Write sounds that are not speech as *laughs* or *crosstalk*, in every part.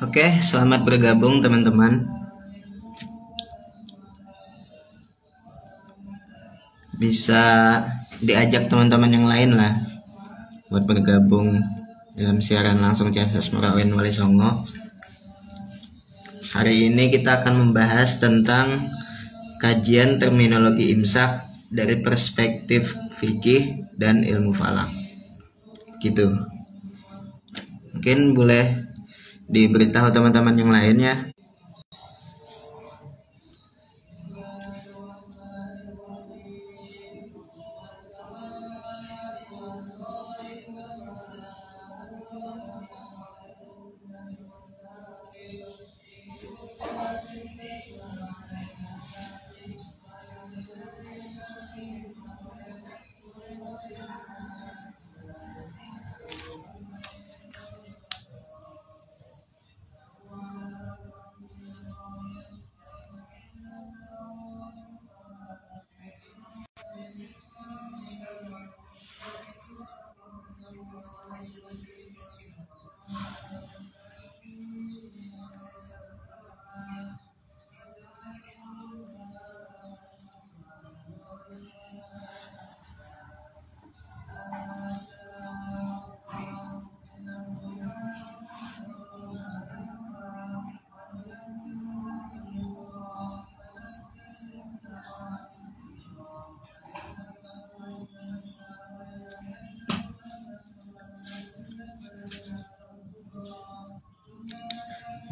Oke, selamat bergabung teman-teman. Bisa diajak teman-teman yang lain lah buat bergabung dalam siaran langsung CSS Merawen Wali Songo. Hari ini kita akan membahas tentang kajian terminologi imsak dari perspektif fikih dan ilmu falak. Gitu. Mungkin boleh diberitahu teman-teman yang lainnya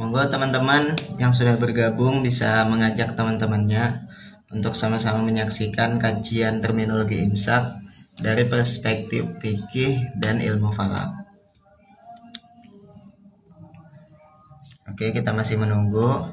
Monggo teman-teman yang sudah bergabung bisa mengajak teman-temannya untuk sama-sama menyaksikan kajian terminologi imsak dari perspektif fikih dan ilmu falak. Oke, kita masih menunggu.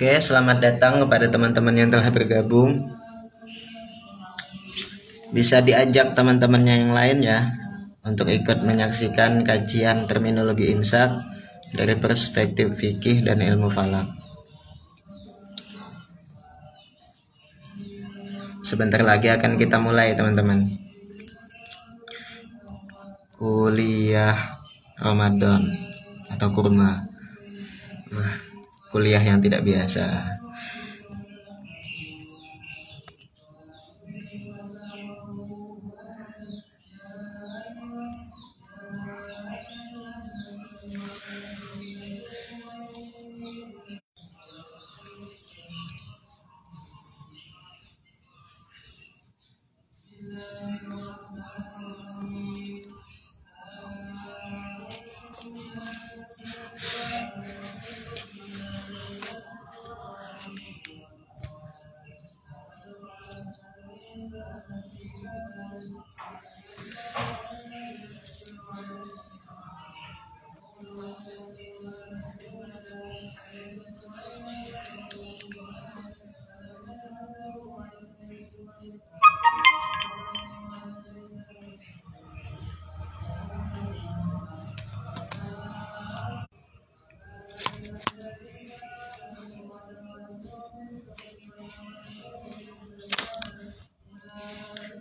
Oke, selamat datang kepada teman-teman yang telah bergabung. Bisa diajak teman-temannya yang lain ya untuk ikut menyaksikan kajian terminologi imsak dari perspektif fikih dan ilmu falak. Sebentar lagi akan kita mulai teman-teman. Kuliah Ramadan atau kurma. Kuliah yang tidak biasa.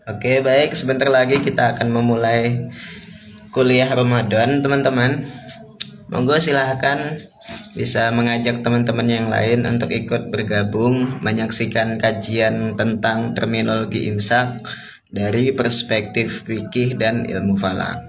Oke, baik. Sebentar lagi kita akan memulai kuliah Ramadan, teman-teman. Monggo silahkan bisa mengajak teman-teman yang lain untuk ikut bergabung menyaksikan kajian tentang terminologi imsak dari perspektif fikih dan ilmu falak.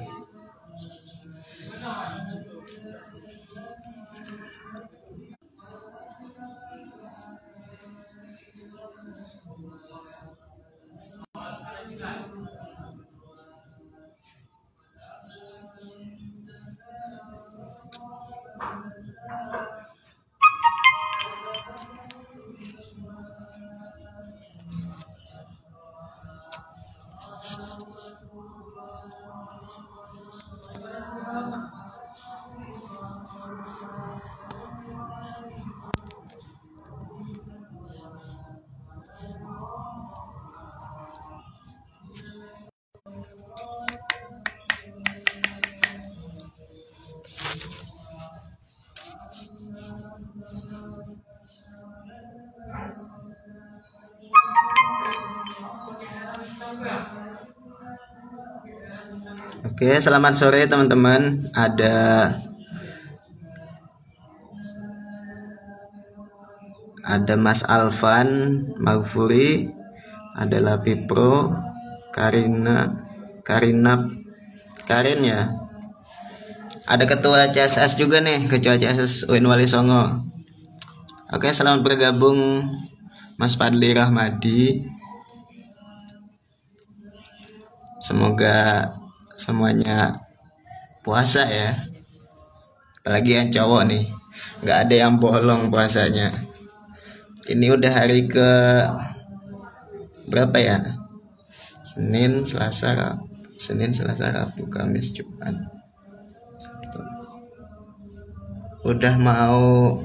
Oke, selamat sore teman-teman. Ada ada Mas Alvan Magfuri, ada Lapi Pro, Karina, Karina, Karin ya. Ada ketua CSS juga nih, ketua CSS UIN Wali Songo. Oke, selamat bergabung Mas Fadli Rahmadi. Semoga semuanya puasa ya. Apalagi yang cowok nih nggak ada yang bolong puasanya. Ini udah hari ke berapa ya? Senin Selasa Senin Selasa Rabu Kamis Jumat. Udah mau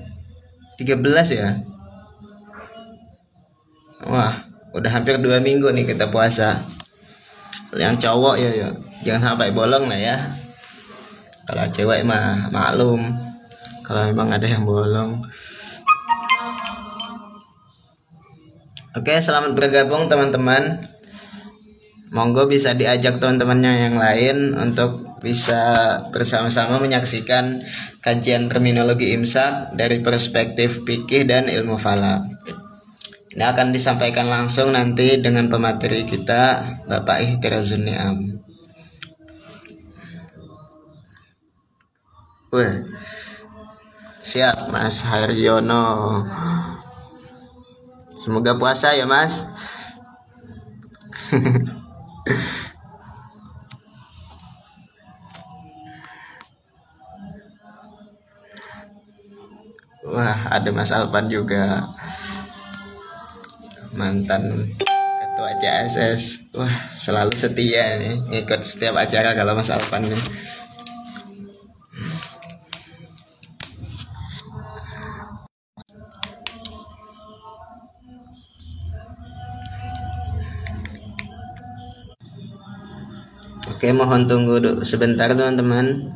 13 ya? Wah udah hampir dua minggu nih kita puasa yang cowok ya ya. Jangan sampai bolong lah ya. Kalau cewek mah maklum. Kalau memang ada yang bolong. Oke selamat bergabung teman-teman. Monggo bisa diajak teman-temannya yang lain untuk bisa bersama-sama menyaksikan kajian terminologi imsak dari perspektif fikih dan ilmu falak. Ini akan disampaikan langsung nanti dengan pemateri kita Bapak Ihtirazun Ni'am. Weh. Siap Mas Haryono. Semoga puasa ya Mas. *laughs* Wah, ada Mas Alpan juga mantan ketua CSS wah selalu setia nih ngikut setiap acara kalau Mas Alvan nih Oke mohon tunggu sebentar teman-teman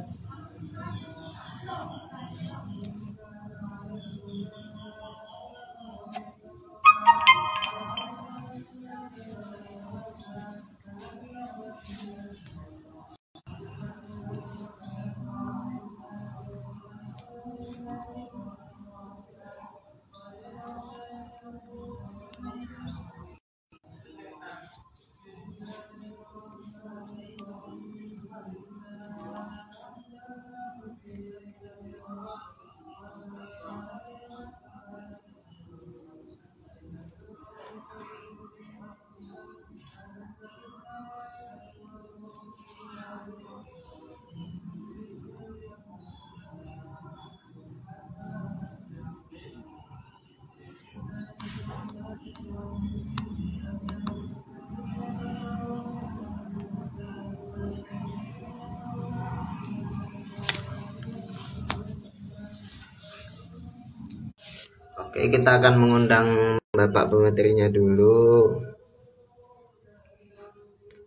Oke, kita akan mengundang Bapak pematerinya dulu.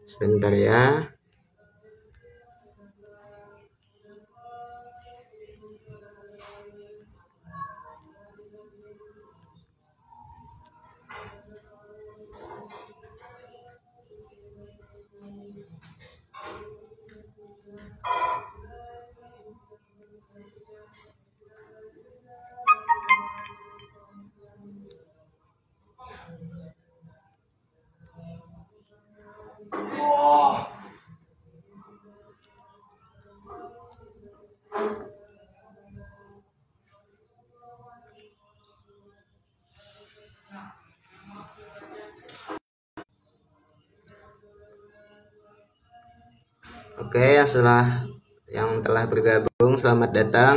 Sebentar ya. Setelah yang telah bergabung, selamat datang.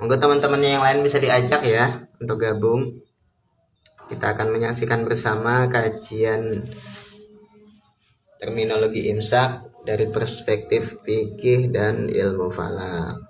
Monggo teman-temannya yang lain bisa diajak ya untuk gabung. Kita akan menyaksikan bersama kajian terminologi imsak dari perspektif fikih dan ilmu falak.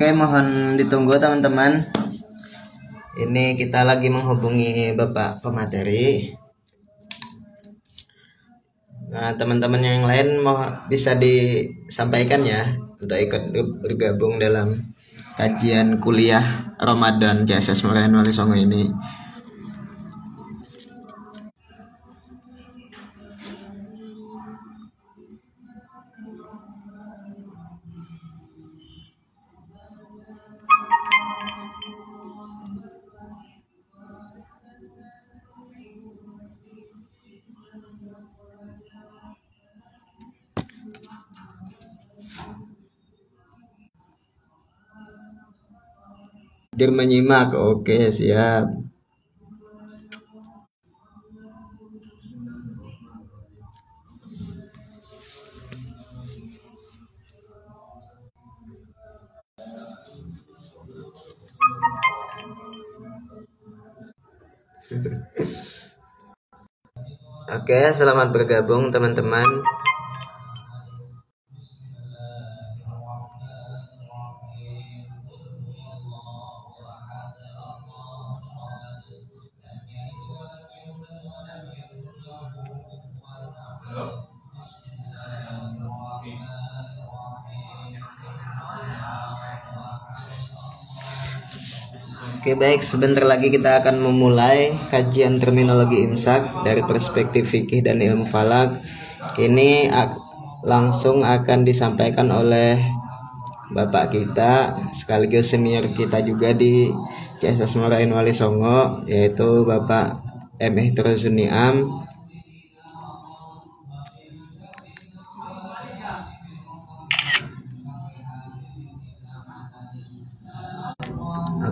Oke, mohon ditunggu teman-teman. Ini kita lagi menghubungi Bapak pemateri. Nah, teman-teman yang lain mau bisa disampaikan ya untuk ikut bergabung dalam kajian kuliah Ramadan JSS Merayan Wali Songo ini. Hadir menyimak. Oke, siap. *laughs* Oke, selamat bergabung teman-teman. Baik, sebentar lagi kita akan memulai kajian terminologi imsak dari perspektif fikih dan ilmu falak. Ini langsung akan disampaikan oleh Bapak kita sekaligus senior kita juga di CSS Morain Wali Songo yaitu Bapak M. Am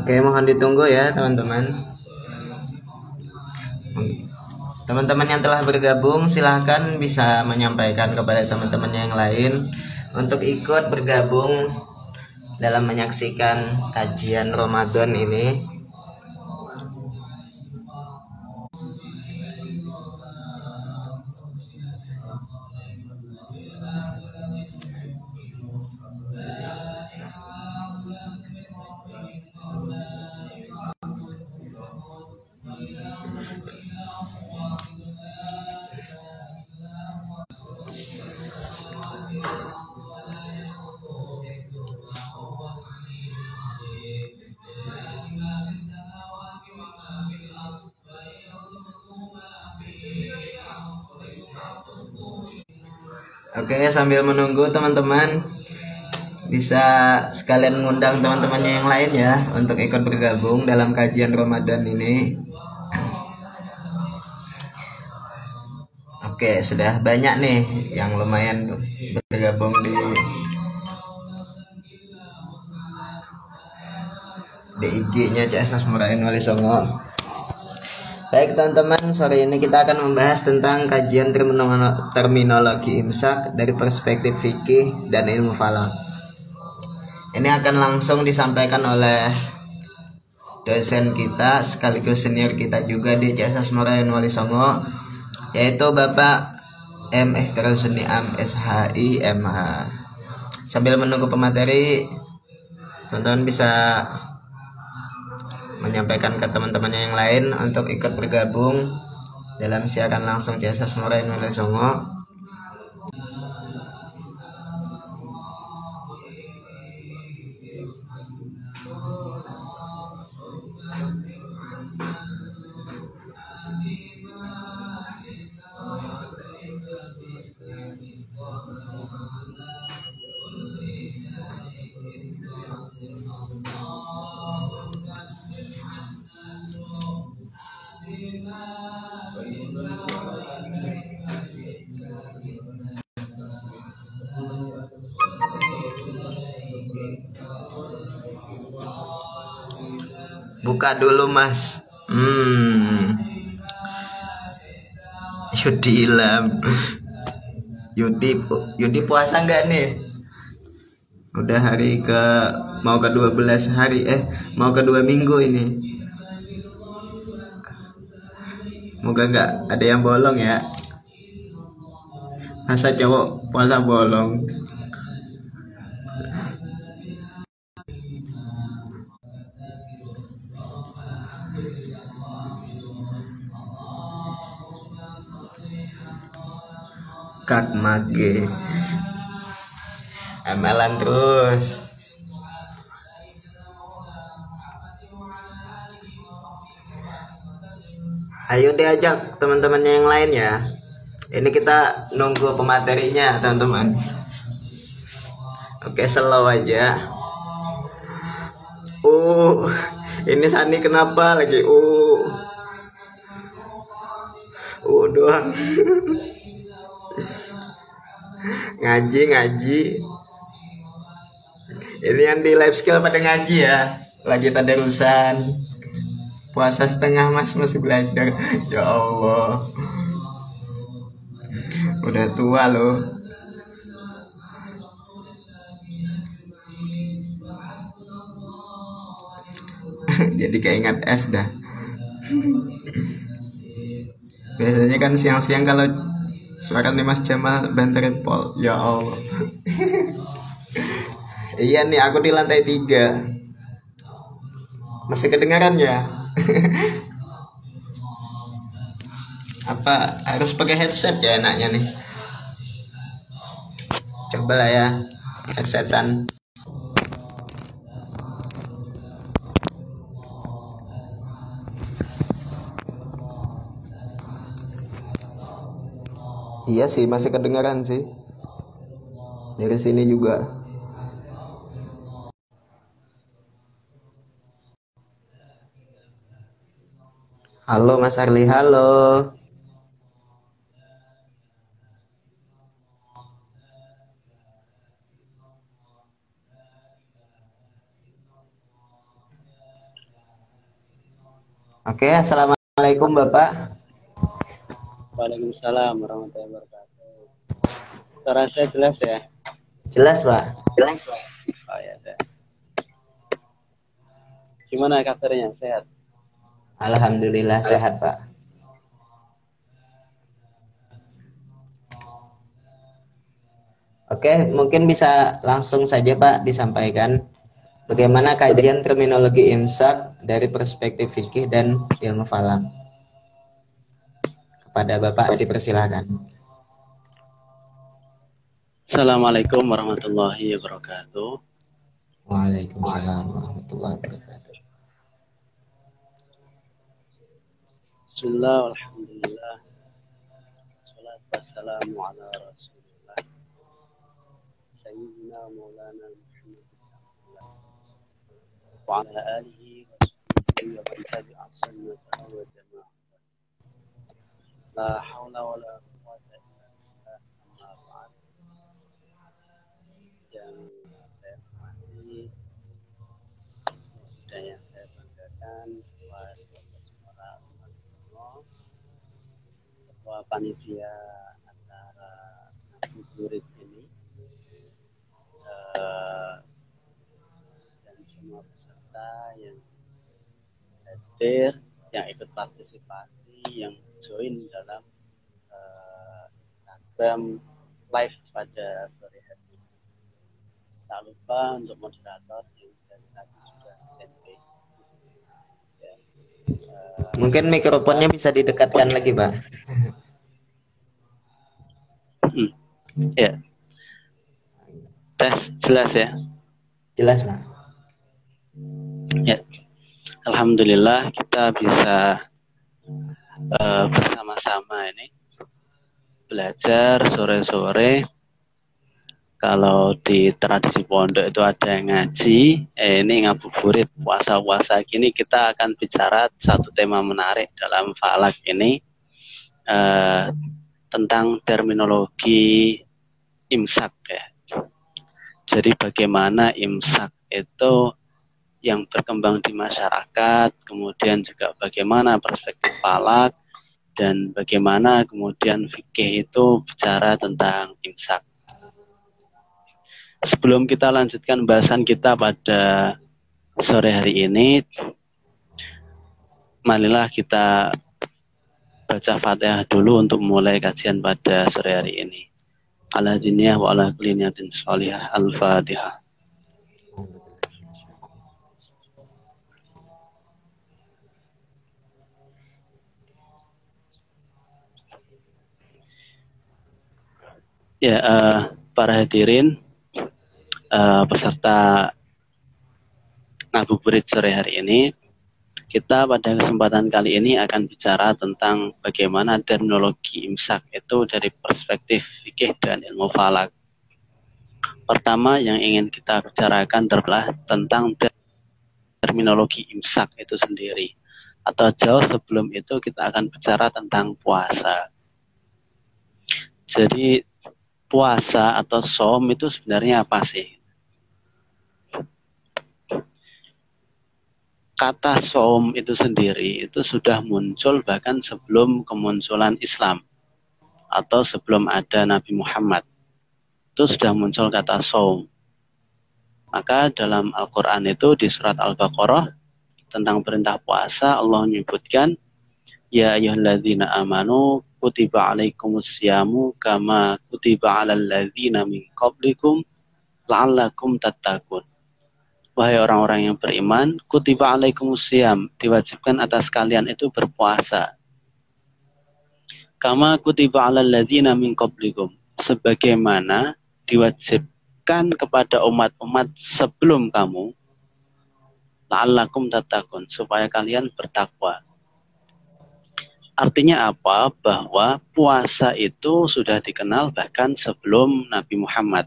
Oke, mohon ditunggu ya teman-teman. Teman-teman yang telah bergabung silahkan bisa menyampaikan kepada teman-teman yang lain untuk ikut bergabung dalam menyaksikan kajian Ramadan ini sambil menunggu teman-teman bisa sekalian ngundang teman-temannya yang lain ya untuk ikut bergabung dalam kajian Ramadan ini. Oke, sudah banyak nih yang lumayan bergabung di di IG-nya CSS Murain Wali Songo. Baik teman-teman, sore ini kita akan membahas tentang kajian terminologi imsak dari perspektif fikih dan ilmu falak. Ini akan langsung disampaikan oleh dosen kita sekaligus senior kita juga di CSS Morayan Wali Songo yaitu Bapak M. Ikhtar Am SHI MH. Sambil menunggu pemateri, teman-teman bisa menyampaikan ke teman-temannya yang lain untuk ikut bergabung dalam siaran langsung jasa Semorain Songo buka dulu mas. Hmm. Yudi Ilham. Yudi Yudi puasa nggak nih? Udah hari ke mau ke 12 hari eh mau ke dua minggu ini. Moga nggak ada yang bolong ya. Masa cowok puasa bolong kak mage. Amalan terus. Ayo diajak teman-temannya yang lain ya. Ini kita nunggu pematerinya teman-teman. Oke slow aja. Uh ini Sani kenapa lagi? Uh. Uh doang *laughs* ngaji ngaji. Ini yang di live skill pada ngaji ya. Lagi tadarusan puasa setengah mas. Masih belajar. *laughs* Ya Allah. Udah tua loh *laughs* jadi keingat es dah. *laughs* Biasanya kan siang-siang kalau Suara Mas Jamal banterin Pol. Ya Allah. *laughs* iya nih aku di lantai tiga. Masih kedengaran ya? *laughs* Apa harus pakai headset ya enaknya nih? Coba lah ya headsetan. Iya sih masih kedengaran sih dari sini juga. Halo Mas Arli, halo. Oke, assalamualaikum Bapak. Waalaikumsalam warahmatullahi wabarakatuh. Suara saya jelas ya? Jelas Pak. Jelas Pak. Oh ya, saya. Gimana kabarnya? Sehat? Alhamdulillah sehat Pak. Oke, mungkin bisa langsung saja Pak disampaikan bagaimana kajian terminologi imsak dari perspektif fikih dan ilmu falak. Kepada Bapak dipersilahkan. Assalamualaikum warahmatullahi wabarakatuh. Waalaikumsalam warahmatullahi wabarakatuh. Bismillah, alhamdulillah. Salat wassalamu ala rasulullah. Sayyidina maulana Muhammad. Wa ala alihi wa sahbihi wa man tabi'a sunnatahu wa La haula wa la illa billah. Yang saya hormati, dan yang saya banggakan, panitia antara murid ini uh, dan semua peserta yang hadir, yang ikut partisipasi, yang join dalam uh, live pada sore hari ini. Tak lupa untuk moderator yang dari tadi sudah standby. Ya. Uh, Mungkin mikrofonnya bisa didekatkan lagi, Pak. Hmm. Ya. Tes jelas ya? Jelas, Pak. Ya. Alhamdulillah kita bisa uh, bersama-sama ini belajar sore-sore. Kalau di tradisi pondok itu ada yang ngaji, eh, ini ngabuburit puasa-puasa gini kita akan bicara satu tema menarik dalam falak ini uh, tentang terminologi imsak ya jadi bagaimana imsak itu yang berkembang di masyarakat, kemudian juga bagaimana perspektif falak, dan bagaimana kemudian fikih itu bicara tentang imsak. Sebelum kita lanjutkan bahasan kita pada sore hari ini, marilah kita baca fatihah dulu untuk mulai kajian pada sore hari ini. Ala diniyah wa ala kulli niyatin salihah. Al-fatihah Ya, uh, para hadirin, uh, peserta ngabuburit sore hari ini, kita pada kesempatan kali ini akan bicara tentang bagaimana terminologi imsak itu dari perspektif fikih dan ilmu falak. Pertama yang ingin kita bicarakan adalah tentang terminologi imsak itu sendiri. Atau jauh sebelum itu kita akan bicara tentang puasa. Jadi puasa atau som itu sebenarnya apa sih? kata saum itu sendiri itu sudah muncul bahkan sebelum kemunculan Islam atau sebelum ada Nabi Muhammad. Itu sudah muncul kata saum. Maka dalam Al-Quran itu di surat Al-Baqarah tentang perintah puasa Allah menyebutkan Ya ayyuhalladzina amanu kutiba alaikumusyamu kama kutiba alal ladzina min qablikum la'allakum tattaqun Wahai orang-orang yang beriman, kutiba alaikumusiyam, diwajibkan atas kalian itu berpuasa. Kama kutiba ala ladhina min qablikum. Sebagaimana diwajibkan kepada umat-umat sebelum kamu, la'allakum tatakun, supaya kalian bertakwa. Artinya apa? Bahwa puasa itu sudah dikenal bahkan sebelum Nabi Muhammad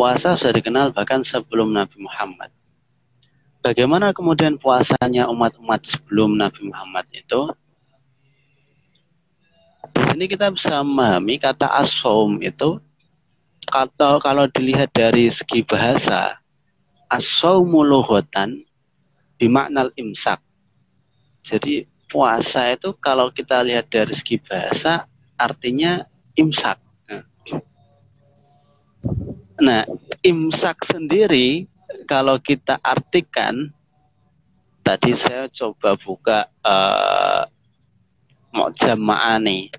puasa sudah dikenal bahkan sebelum Nabi Muhammad. Bagaimana kemudian puasanya umat-umat sebelum Nabi Muhammad itu? Di sini kita bisa memahami kata asom itu kata kalau dilihat dari segi bahasa asomuluhotan bimaknal imsak. Jadi puasa itu kalau kita lihat dari segi bahasa artinya imsak. Nah, imsak sendiri kalau kita artikan tadi saya coba buka uh, Mu'jam Ma'ani.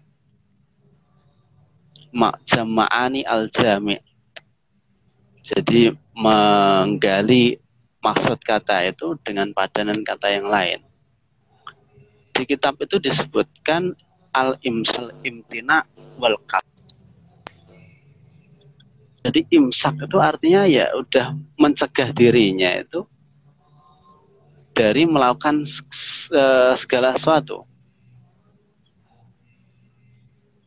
Mu'jam Ma'ani Al-Jami' Jadi menggali maksud kata itu dengan padanan kata yang lain. Di kitab itu disebutkan al-imsal imtina wal Jadi imsak itu artinya ya udah mencegah dirinya itu dari melakukan segala sesuatu.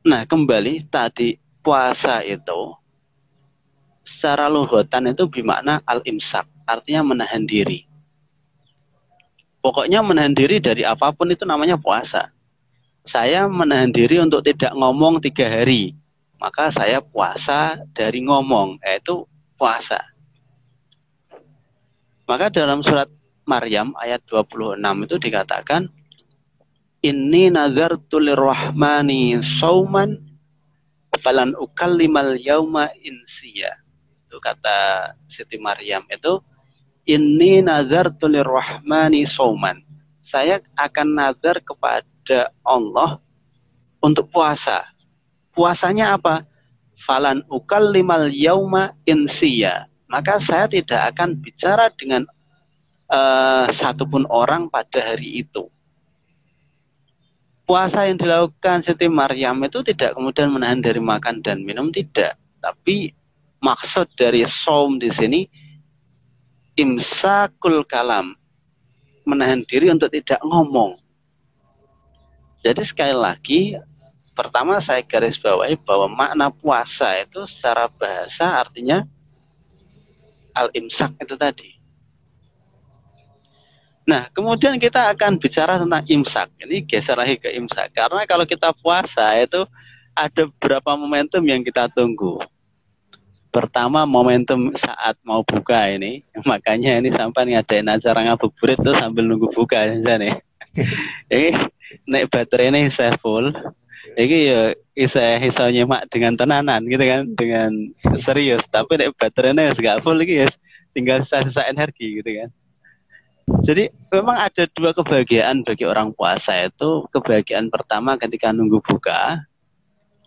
Nah, kembali tadi puasa itu secara luhutan itu bermakna al-imsak, artinya menahan diri. Pokoknya menahan diri dari apa pun itu namanya puasa. Saya menahan diri untuk tidak ngomong tiga hari. Maka saya puasa dari ngomong, yaitu puasa. Maka dalam surat Maryam ayat 26 itu dikatakan, Inni nazartu lirrahmani sauman falan ukallimal yauma insiya itu kata Siti Maryam itu ini nazar rahmani sauman. Saya akan nazar kepada Allah untuk puasa. Puasanya apa? Falan ukal limal yauma insiya. Maka saya tidak akan bicara dengan uh, satupun orang pada hari itu. Puasa yang dilakukan Siti Maryam itu tidak kemudian menahan dari makan dan minum, tidak. Tapi maksud dari saum di sini imsakul kalam menahan diri untuk tidak ngomong. Jadi sekali lagi pertama saya garis bawahi bahwa makna puasa itu secara bahasa artinya al-imsak itu tadi. Nah, kemudian kita akan bicara tentang imsak. Ini geser lagi ke imsak. Karena kalau kita puasa itu ada beberapa momentum yang kita tunggu. Pertama momentum saat mau buka ini, *laughs* makanya ini sampai ngadain acara ngabuburit tuh sambil nunggu buka aja nih. ini naik baterai ini saya full. Ini ya bisa bisa nyemak dengan tenanan gitu kan, dengan serius. Tapi naik baterai ini gak full lagi ya, tinggal sisa-sisa energi gitu kan. Jadi memang ada dua kebahagiaan bagi orang puasa itu. Kebahagiaan pertama ketika nunggu buka.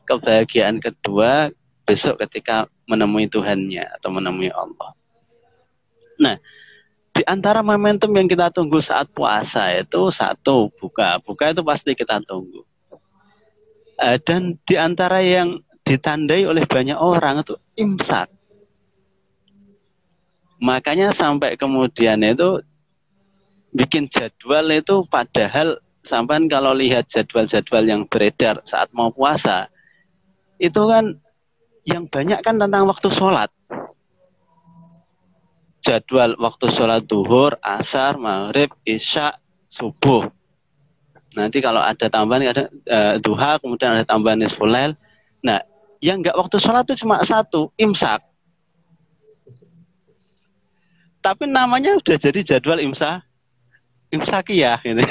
Kebahagiaan kedua besok ketika menemui Tuhannya atau menemui Allah. Nah, di antara momentum yang kita tunggu saat puasa itu satu buka, buka itu pasti kita tunggu. Uh, dan di antara yang ditandai oleh banyak orang itu imsak. Makanya sampai kemudian itu bikin jadwal itu padahal sampai kalau lihat jadwal-jadwal yang beredar saat mau puasa itu kan yang banyak kan tentang waktu sholat. Jadwal waktu sholat duhur, asar, maghrib, isya, subuh. Nanti kalau ada tambahan ada uh, duha, kemudian ada tambahan nisfulail. Nah, yang nggak waktu sholat itu cuma satu, imsak. Tapi namanya udah jadi jadwal imsak, imsakiyah gitu.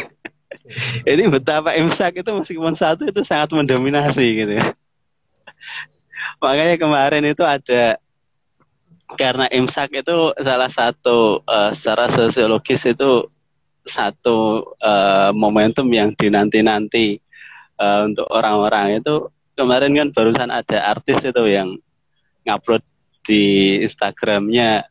*laughs* Ini betapa imsak itu meskipun satu itu sangat mendominasi gitu. Makanya kemarin itu ada karena imsak itu salah satu uh, secara sosiologis itu satu uh, momentum yang dinanti-nanti uh, untuk orang-orang. Itu kemarin kan barusan ada artis itu yang ngupload di Instagramnya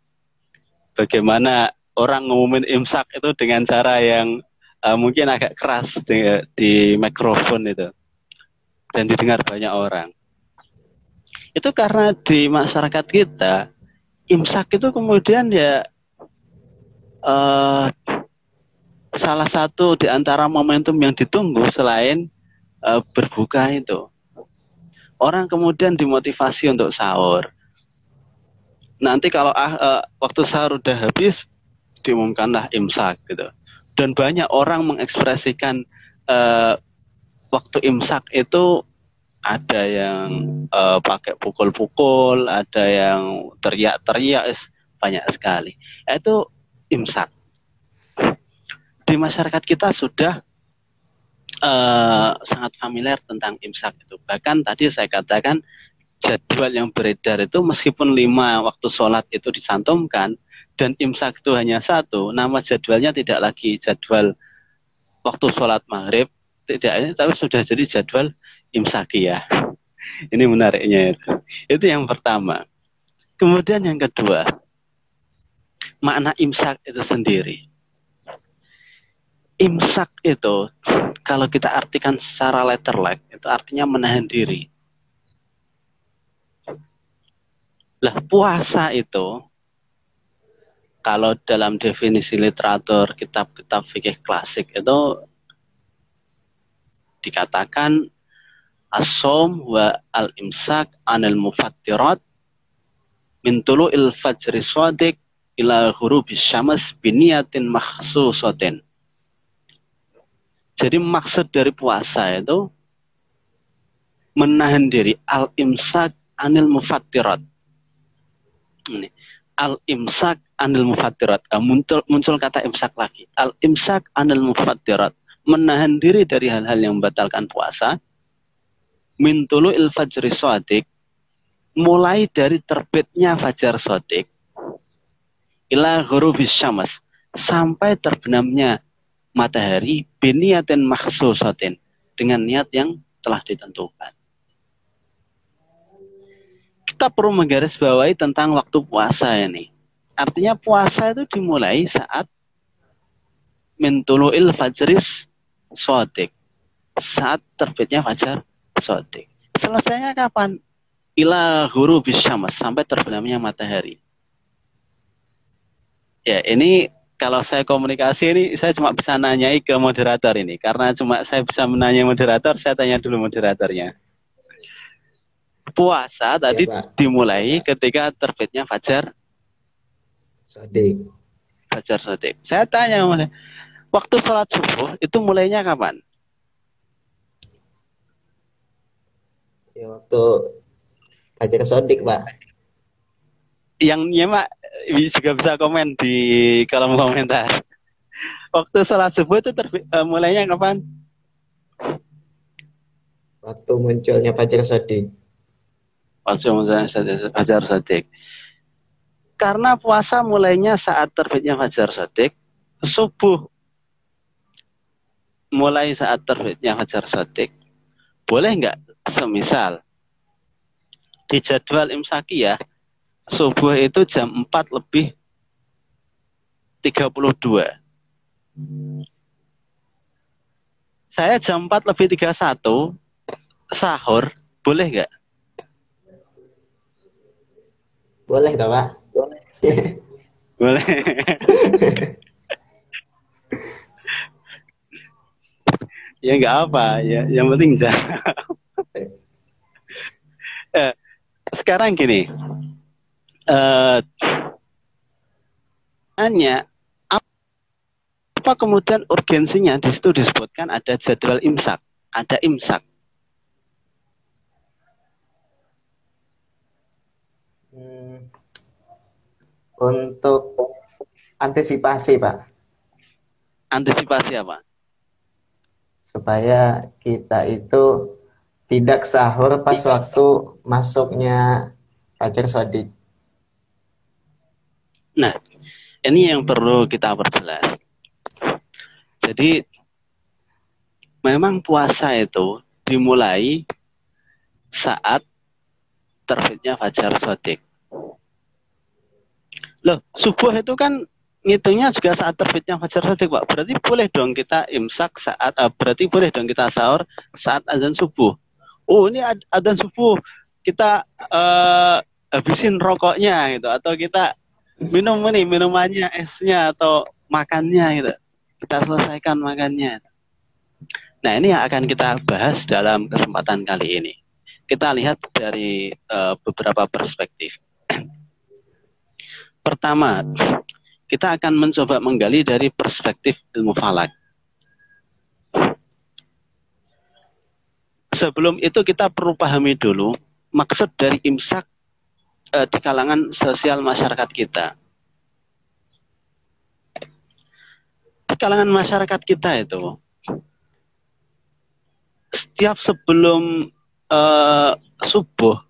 bagaimana orang ngumumin imsak itu dengan cara yang uh, mungkin agak keras di, di mikrofon itu dan didengar banyak orang itu karena di masyarakat kita imsak itu kemudian ya uh, salah satu di antara momentum yang ditunggu selain uh, berbuka itu. Orang kemudian dimotivasi untuk sahur. Nanti kalau uh, waktu sahur udah habis, diumumkanlah imsak gitu. Dan banyak orang mengekspresikan uh, waktu imsak itu ada yang uh, pakai pukul-pukul, ada yang teriak-teriak, banyak sekali. Itu imsak. di masyarakat kita sudah uh, sangat familiar tentang imsak itu. Bahkan tadi saya katakan jadwal yang beredar itu meskipun lima waktu sholat itu disantumkan dan imsak itu hanya satu, nama jadwalnya tidak lagi jadwal waktu sholat maghrib, tidak ini tapi sudah jadi jadwal imsakiyah. Ini menariknya itu. Itu yang pertama. Kemudian yang kedua, makna imsak itu sendiri. Imsak itu kalau kita artikan secara letterlek itu artinya menahan diri. Lah puasa itu kalau dalam definisi literatur kitab-kitab fikih klasik itu dikatakan asom wa al-imsak anil mufattirat min il fajri swadik ila ghurubis syams biniyatin makhsusatin. Jadi maksud dari puasa itu menahan diri al-imsak anil mufattirat. Ini al-imsak anil mufattirat. Ah, muncul muncul kata imsak lagi. Al-imsak anil mufattirat. Menahan diri dari hal-hal yang membatalkan puasa. Mintulu il fajri sodik. Mulai dari terbitnya fajar sodik. Ila ghurubis syamas. Sampai terbenamnya matahari biniatin maksusatin dengan niat yang telah ditentukan. Kita perlu menggarisbawahi tentang waktu puasa ini. Artinya puasa itu dimulai saat mentuluil fajris sodik. Saat terbitnya fajar sodik. Selesainya kapan? Ila guru bisyamas. Sampai terbenamnya matahari. Ya, ini kalau saya komunikasi ini saya cuma bisa nanyai ke moderator ini karena cuma saya bisa menanya moderator saya tanya dulu moderatornya puasa tadi ya, dimulai ketika terbitnya fajar sodik fajar sodik saya tanya waktu sholat subuh itu mulainya kapan ya waktu fajar sodik pak yang nyemak juga bisa komen di kolom komentar. Waktu sholat subuh itu terbi- uh, mulainya kapan? Waktu munculnya Fajar Sodik. Waktu munculnya Fajar Sodik. Karena puasa mulainya saat terbitnya Fajar Sodik, subuh mulai saat terbitnya Fajar Sodik. Boleh nggak semisal di jadwal imsaki ya subuh itu jam 4 lebih 32. Saya jam 4 lebih 31 sahur, boleh nggak? Boleh toh, Pak? Boleh. boleh. *laughs* ya nggak apa, ya yang penting jangan. Eh, sekarang gini, uh, hanya apa kemudian urgensinya di situ disebutkan ada jadwal imsak, ada imsak. Hmm, untuk antisipasi, Pak. Antisipasi apa? Supaya kita itu tidak sahur pas tidak waktu masuknya fajar sodik. Nah, ini yang perlu kita perjelas. Jadi, memang puasa itu dimulai saat terbitnya fajar sodik. Loh, subuh itu kan ngitungnya juga saat terbitnya fajar sodik, Pak. Berarti boleh dong kita imsak saat, uh, berarti boleh dong kita sahur saat azan subuh. Oh, ini azan subuh. Kita uh, habisin rokoknya gitu. Atau kita minum ini minumannya esnya atau makannya gitu. Kita selesaikan makannya. Nah ini yang akan kita bahas dalam kesempatan kali ini. Kita lihat dari uh, beberapa perspektif. Pertama kita akan mencoba menggali dari perspektif ilmu falak sebelum itu kita perlu pahami dulu maksud dari imsak uh, di kalangan sosial masyarakat kita. di kalangan masyarakat kita itu setiap sebelum uh, subuh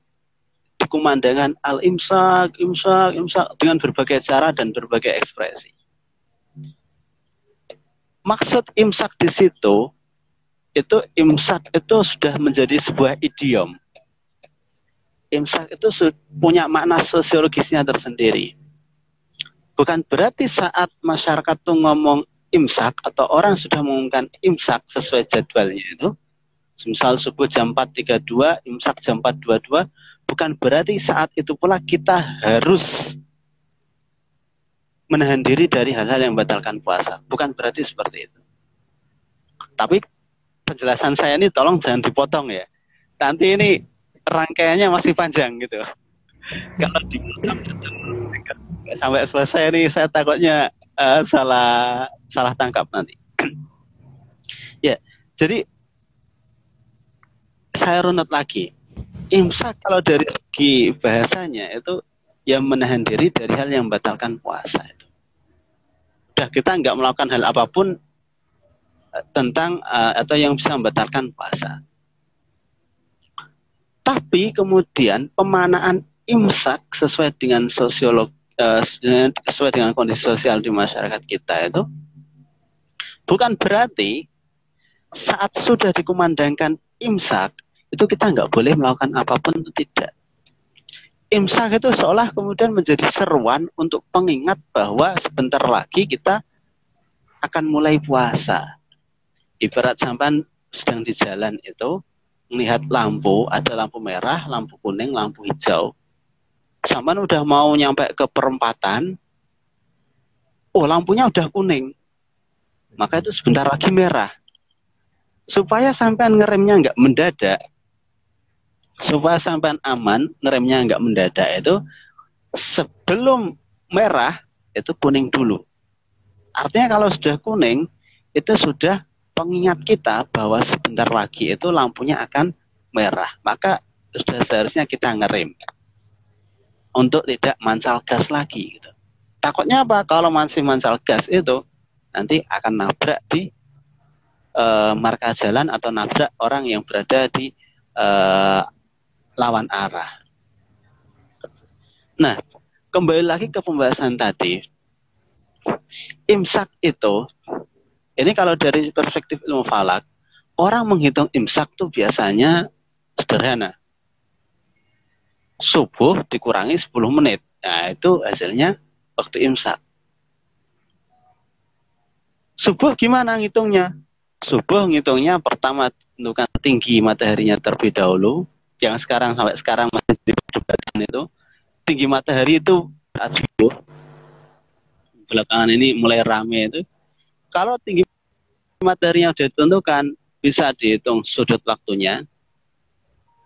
dikumandangkan al imsak imsak imsak dengan berbagai cara dan berbagai ekspresi maksud imsak di situ itu imsak itu sudah menjadi sebuah idiom imsak itu punya makna sosiologisnya tersendiri bukan berarti saat masyarakat tuh ngomong imsak atau orang sudah mengumumkan imsak sesuai jadwalnya itu misal subuh jam 4.32, imsak jam 4.22, bukan berarti saat itu pula kita harus menahan diri dari hal-hal yang membatalkan puasa. Bukan berarti seperti itu. Tapi penjelasan saya ini tolong jangan dipotong ya. Nanti ini rangkaiannya masih panjang gitu. *laughs* Kalau dipotong sampai selesai ini saya takutnya uh, salah salah tangkap nanti. *clears throat* ya, jadi saya runut lagi. Imsak kalau dari segi bahasanya itu yang menahan diri dari hal yang membatalkan puasa itu. Udah kita nggak melakukan hal apa pun tentang uh, atau yang bisa membatalkan puasa. Tapi kemudian pemanaan imsak sesuai dengan sosiolog uh, sesuai dengan kondisi sosial di masyarakat kita itu bukan berarti saat sudah dikumandangkan imsak itu kita nggak boleh melakukan apa pun itu tidak. Imsak itu seolah kemudian menjadi seruan untuk pengingat bahwa sebentar lagi kita akan mulai puasa. Ibarat sampan sedang di jalan itu melihat lampu, ada lampu merah, lampu kuning, lampu hijau. Sampan udah mau nyampe ke perempatan, oh lampunya udah kuning. Maka itu sebentar lagi merah. Supaya sampean ngeremnya nggak mendadak, supaya sampai aman ngeremnya nggak mendadak itu sebelum merah itu kuning dulu. Artinya kalau sudah kuning itu sudah pengingat kita bahwa sebentar lagi itu lampunya akan merah. Maka sudah seharusnya kita ngerem untuk tidak mancal gas lagi. Gitu. Takutnya apa? Kalau masih mancal gas itu nanti akan nabrak di e, marka jalan atau nabrak orang yang berada di e, lawan arah. Nah, kembali lagi ke pembahasan tadi. Imsak itu, ini kalau dari perspektif ilmu falak, orang menghitung imsak itu biasanya sederhana. Subuh dikurangi 10 menit. Nah, itu hasilnya waktu imsak. Subuh gimana ngitungnya? Subuh ngitungnya pertama tentukan tinggi mataharinya terlebih dahulu, yang sekarang sampai sekarang masih diperdebatkan itu tinggi matahari itu saat subuh belakangan ini mulai rame itu kalau tinggi matahari yang ditentukan bisa dihitung sudut waktunya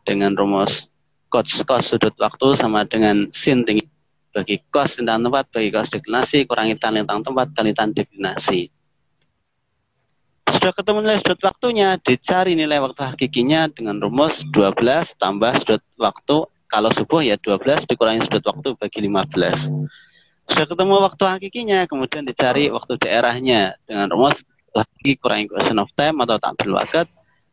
dengan rumus cos cos sudut waktu sama dengan sin tinggi bagi cos tentang tempat bagi cos deklinasi kurangi tan tentang tempat kali tan deklinasi sudah ketemu nilai sudut waktunya, dicari nilai waktu hakikinya dengan rumus 12 tambah sudut waktu. Kalau subuh ya 12 dikurangi sudut waktu bagi 15. Sudah ketemu waktu hakikinya, kemudian dicari waktu daerahnya dengan rumus lagi kurangi question of time atau tampil wakat,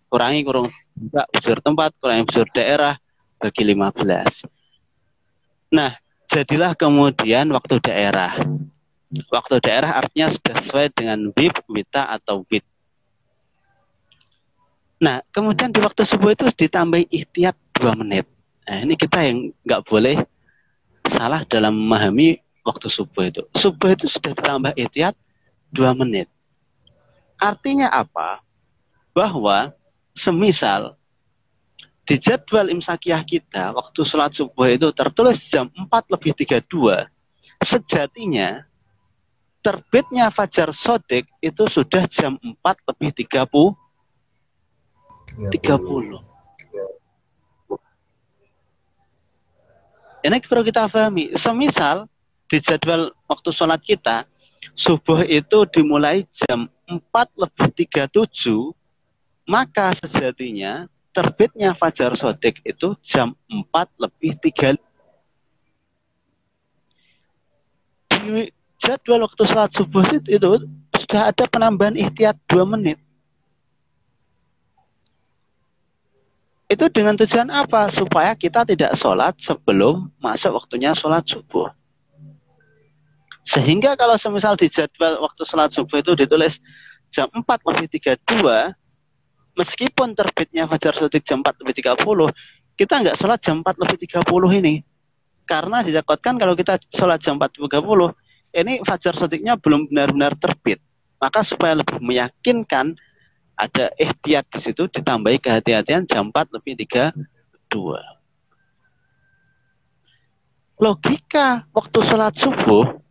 kurangi kurung juga busur tempat, kurangi busur daerah bagi 15. Nah, jadilah kemudian waktu daerah. Waktu daerah artinya sudah sesuai dengan WIB, WITA, atau WIT. Nah, kemudian di waktu subuh itu ditambah ikhtiar dua menit. Nah, ini kita yang nggak boleh salah dalam memahami waktu subuh itu. Subuh itu sudah ditambah ikhtiar dua menit. Artinya apa? Bahwa semisal di jadwal imsakiyah kita, waktu sholat subuh itu tertulis jam 4 lebih 32, sejatinya terbitnya fajar sodik itu sudah jam 4 lebih 30 30. Ini perlu kita pahami. Semisal di jadwal waktu sholat kita, subuh itu dimulai jam 4 lebih 37, maka sejatinya terbitnya Fajar Sodik itu jam 4 lebih 3 di jadwal waktu sholat subuh itu, itu sudah ada penambahan ikhtiar dua menit. Itu dengan tujuan apa? Supaya kita tidak sholat sebelum masuk waktunya sholat subuh. Sehingga kalau semisal di jadwal waktu sholat subuh itu ditulis jam 4 lebih 32, meskipun terbitnya Fajar Sotik jam 4 lebih 30, kita nggak sholat jam 4 lebih 30 ini. Karena ditakutkan kalau kita sholat jam 4 lebih 30, ini Fajar Sotiknya belum benar-benar terbit. Maka supaya lebih meyakinkan, ada ikhtiat di situ ditambahi kehati-hatian jam 4 lebih 32. Logika waktu sholat subuh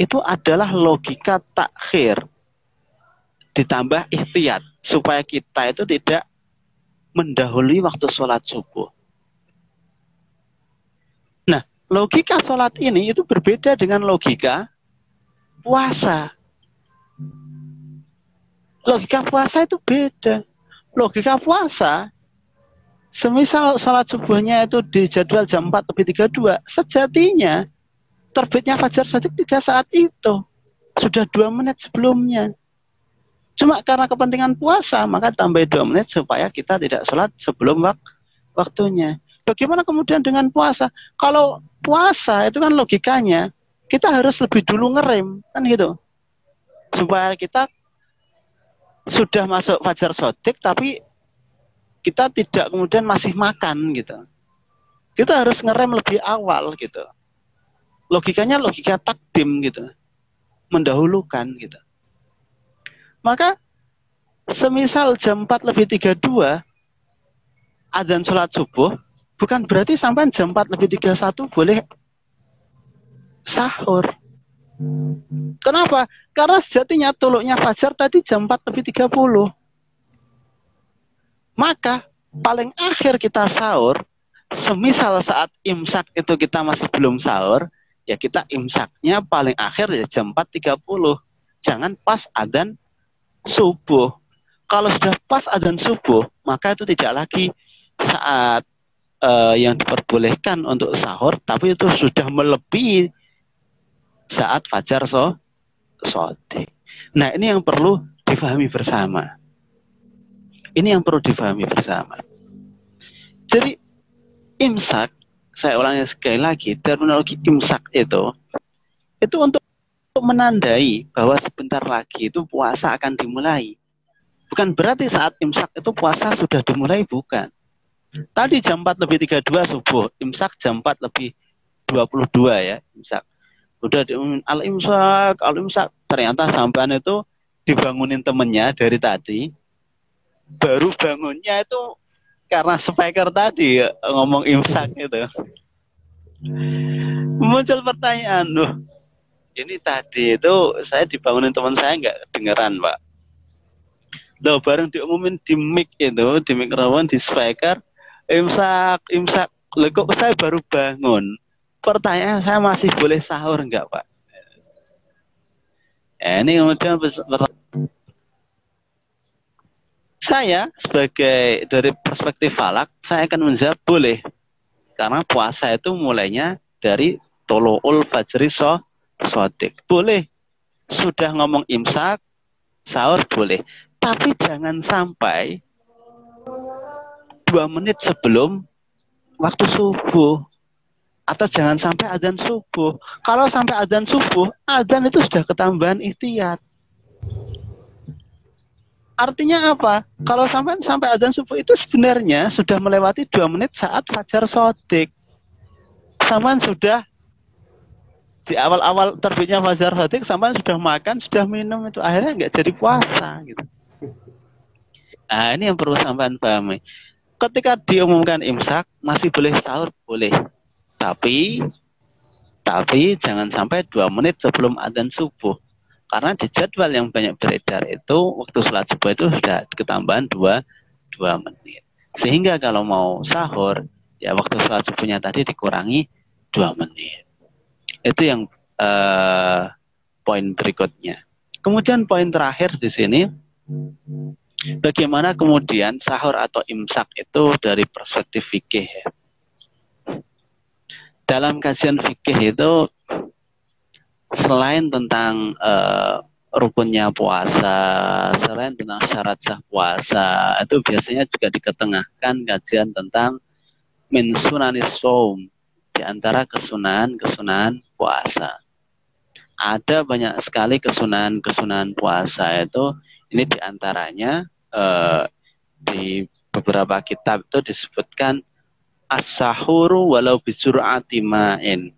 itu adalah logika takhir ditambah ikhtiat supaya kita itu tidak mendahului waktu sholat subuh. Nah, logika sholat ini itu berbeda dengan logika puasa. Logika puasa itu beda. Logika puasa, semisal sholat subuhnya itu di jadwal jam 4 lebih 32, sejatinya terbitnya fajar saja tidak saat itu. Sudah dua menit sebelumnya. Cuma karena kepentingan puasa, maka tambah dua menit supaya kita tidak sholat sebelum wak waktunya. Bagaimana kemudian dengan puasa? Kalau puasa itu kan logikanya, kita harus lebih dulu ngerem, kan gitu. Supaya kita sudah masuk fajar sodik tapi kita tidak kemudian masih makan gitu. Kita harus ngerem lebih awal gitu. Logikanya logika takdim gitu. Mendahulukan gitu. Maka semisal jam 4 lebih 32 adzan sholat subuh bukan berarti sampai jam 4 lebih 31 boleh sahur. Kenapa? Karena sejatinya tuluknya fajar tadi jam 4 lebih 30. Maka paling akhir kita sahur, semisal saat imsak itu kita masih belum sahur, ya kita imsaknya paling akhir ya jam 4.30. Jangan pas adzan subuh. Kalau sudah pas adzan subuh, maka itu tidak lagi saat uh, yang diperbolehkan untuk sahur, tapi itu sudah melebihi saat fajar so sodik. Nah ini yang perlu difahami bersama. Ini yang perlu difahami bersama. Jadi imsak, saya ulangi sekali lagi, terminologi imsak itu, itu untuk menandai bahwa sebentar lagi itu puasa akan dimulai. Bukan berarti saat imsak itu puasa sudah dimulai, bukan. Tadi jam 4 lebih 32 subuh, imsak jam 4 lebih 22 ya, imsak. Udah al imsak al imsak. Ternyata sampean itu dibangunin temennya dari tadi. Baru bangunnya itu karena speaker tadi ngomong imsak itu muncul pertanyaan loh ini tadi itu saya dibangunin teman saya nggak dengeran pak? Loh bareng diumumin di mic itu di mikrofon di speaker imsak imsak. Loh kok saya baru bangun? Pertanyaan saya masih boleh sahur enggak Pak? Ya, ini kemudian saya sebagai dari perspektif falak saya akan menjawab boleh. Karena puasa itu mulainya dari toloul fajri so sodik boleh. Sudah ngomong imsak sahur boleh. Tapi jangan sampai dua menit sebelum waktu subuh. Atau jangan sampai adzan subuh. Kalau sampai adzan subuh, adzan itu sudah ketambahan ikhtiar. Artinya apa? Kalau sampai sampai adzan subuh itu sebenarnya sudah melewati dua menit saat fajar sodik. Samaan sudah di awal-awal terbitnya fajar sodik, samaan sudah makan, sudah minum itu akhirnya nggak jadi puasa gitu. Nah ini yang perlu sampean pahami. Ketika diumumkan imsak masih boleh sahur boleh tapi tapi jangan sampai dua menit sebelum adzan subuh. Karena di jadwal yang banyak beredar itu waktu sholat subuh itu sudah ketambahan dua, dua menit. Sehingga kalau mau sahur, ya waktu sholat subuhnya tadi dikurangi dua menit. Itu yang uh, poin berikutnya. Kemudian poin terakhir di sini, bagaimana kemudian sahur atau imsak itu dari perspektif fikih ya dalam kajian fikih itu selain tentang uh, rukunnya puasa, selain tentang syarat sah puasa, itu biasanya juga diketengahkan kajian tentang min sunanis saum di antara kesunahan-kesunahan puasa. Ada banyak sekali kesunahan-kesunahan puasa itu ini di antaranya eh, di beberapa kitab itu disebutkan as-sahuru walau bijur'ati ma'in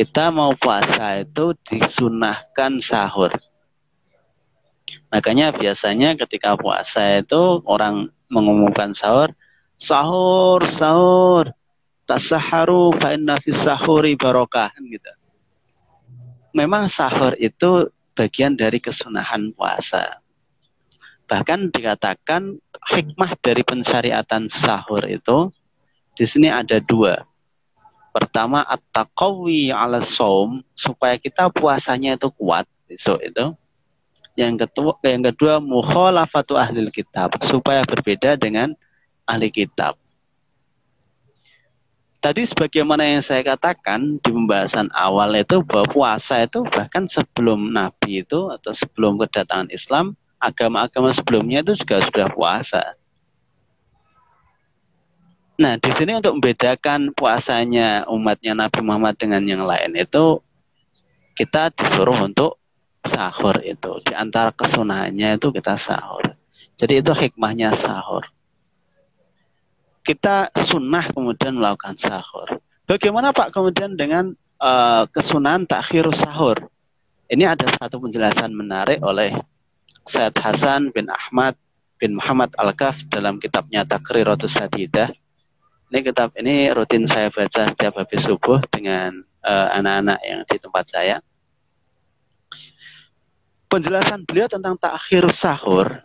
kita mau puasa itu disunahkan sahur. Makanya biasanya ketika puasa itu orang mengumumkan sahur, sahur, sahur, tasaharu fa inna sahuri barokah gitu. Memang sahur itu bagian dari kesunahan puasa. Bahkan dikatakan hikmah dari pensyariatan sahur itu di sini ada dua. Pertama at-taqawi ala saum supaya kita puasanya itu kuat besok itu. Yang kedua yang kedua mukhalafatu ahli kitab supaya berbeda dengan ahli kitab. Tadi sebagaimana yang saya katakan di pembahasan awal itu bahwa puasa itu bahkan sebelum Nabi itu atau sebelum kedatangan Islam, agama-agama sebelumnya itu juga sudah puasa. Nah, di sini untuk membedakan puasanya umatnya Nabi Muhammad dengan yang lain itu kita disuruh untuk sahur itu. Di antara kesunahannya itu kita sahur. Jadi itu hikmahnya sahur. Kita sunnah kemudian melakukan sahur. Bagaimana Pak kemudian dengan uh, kesunahan takhir sahur? Ini ada satu penjelasan menarik oleh Said Hasan bin Ahmad bin Muhammad Al-Kaf dalam kitabnya Takriratus Sadidah ini kitab ini rutin saya baca setiap habis subuh dengan eh, anak-anak uh, yang di tempat saya. Penjelasan beliau tentang takhir sahur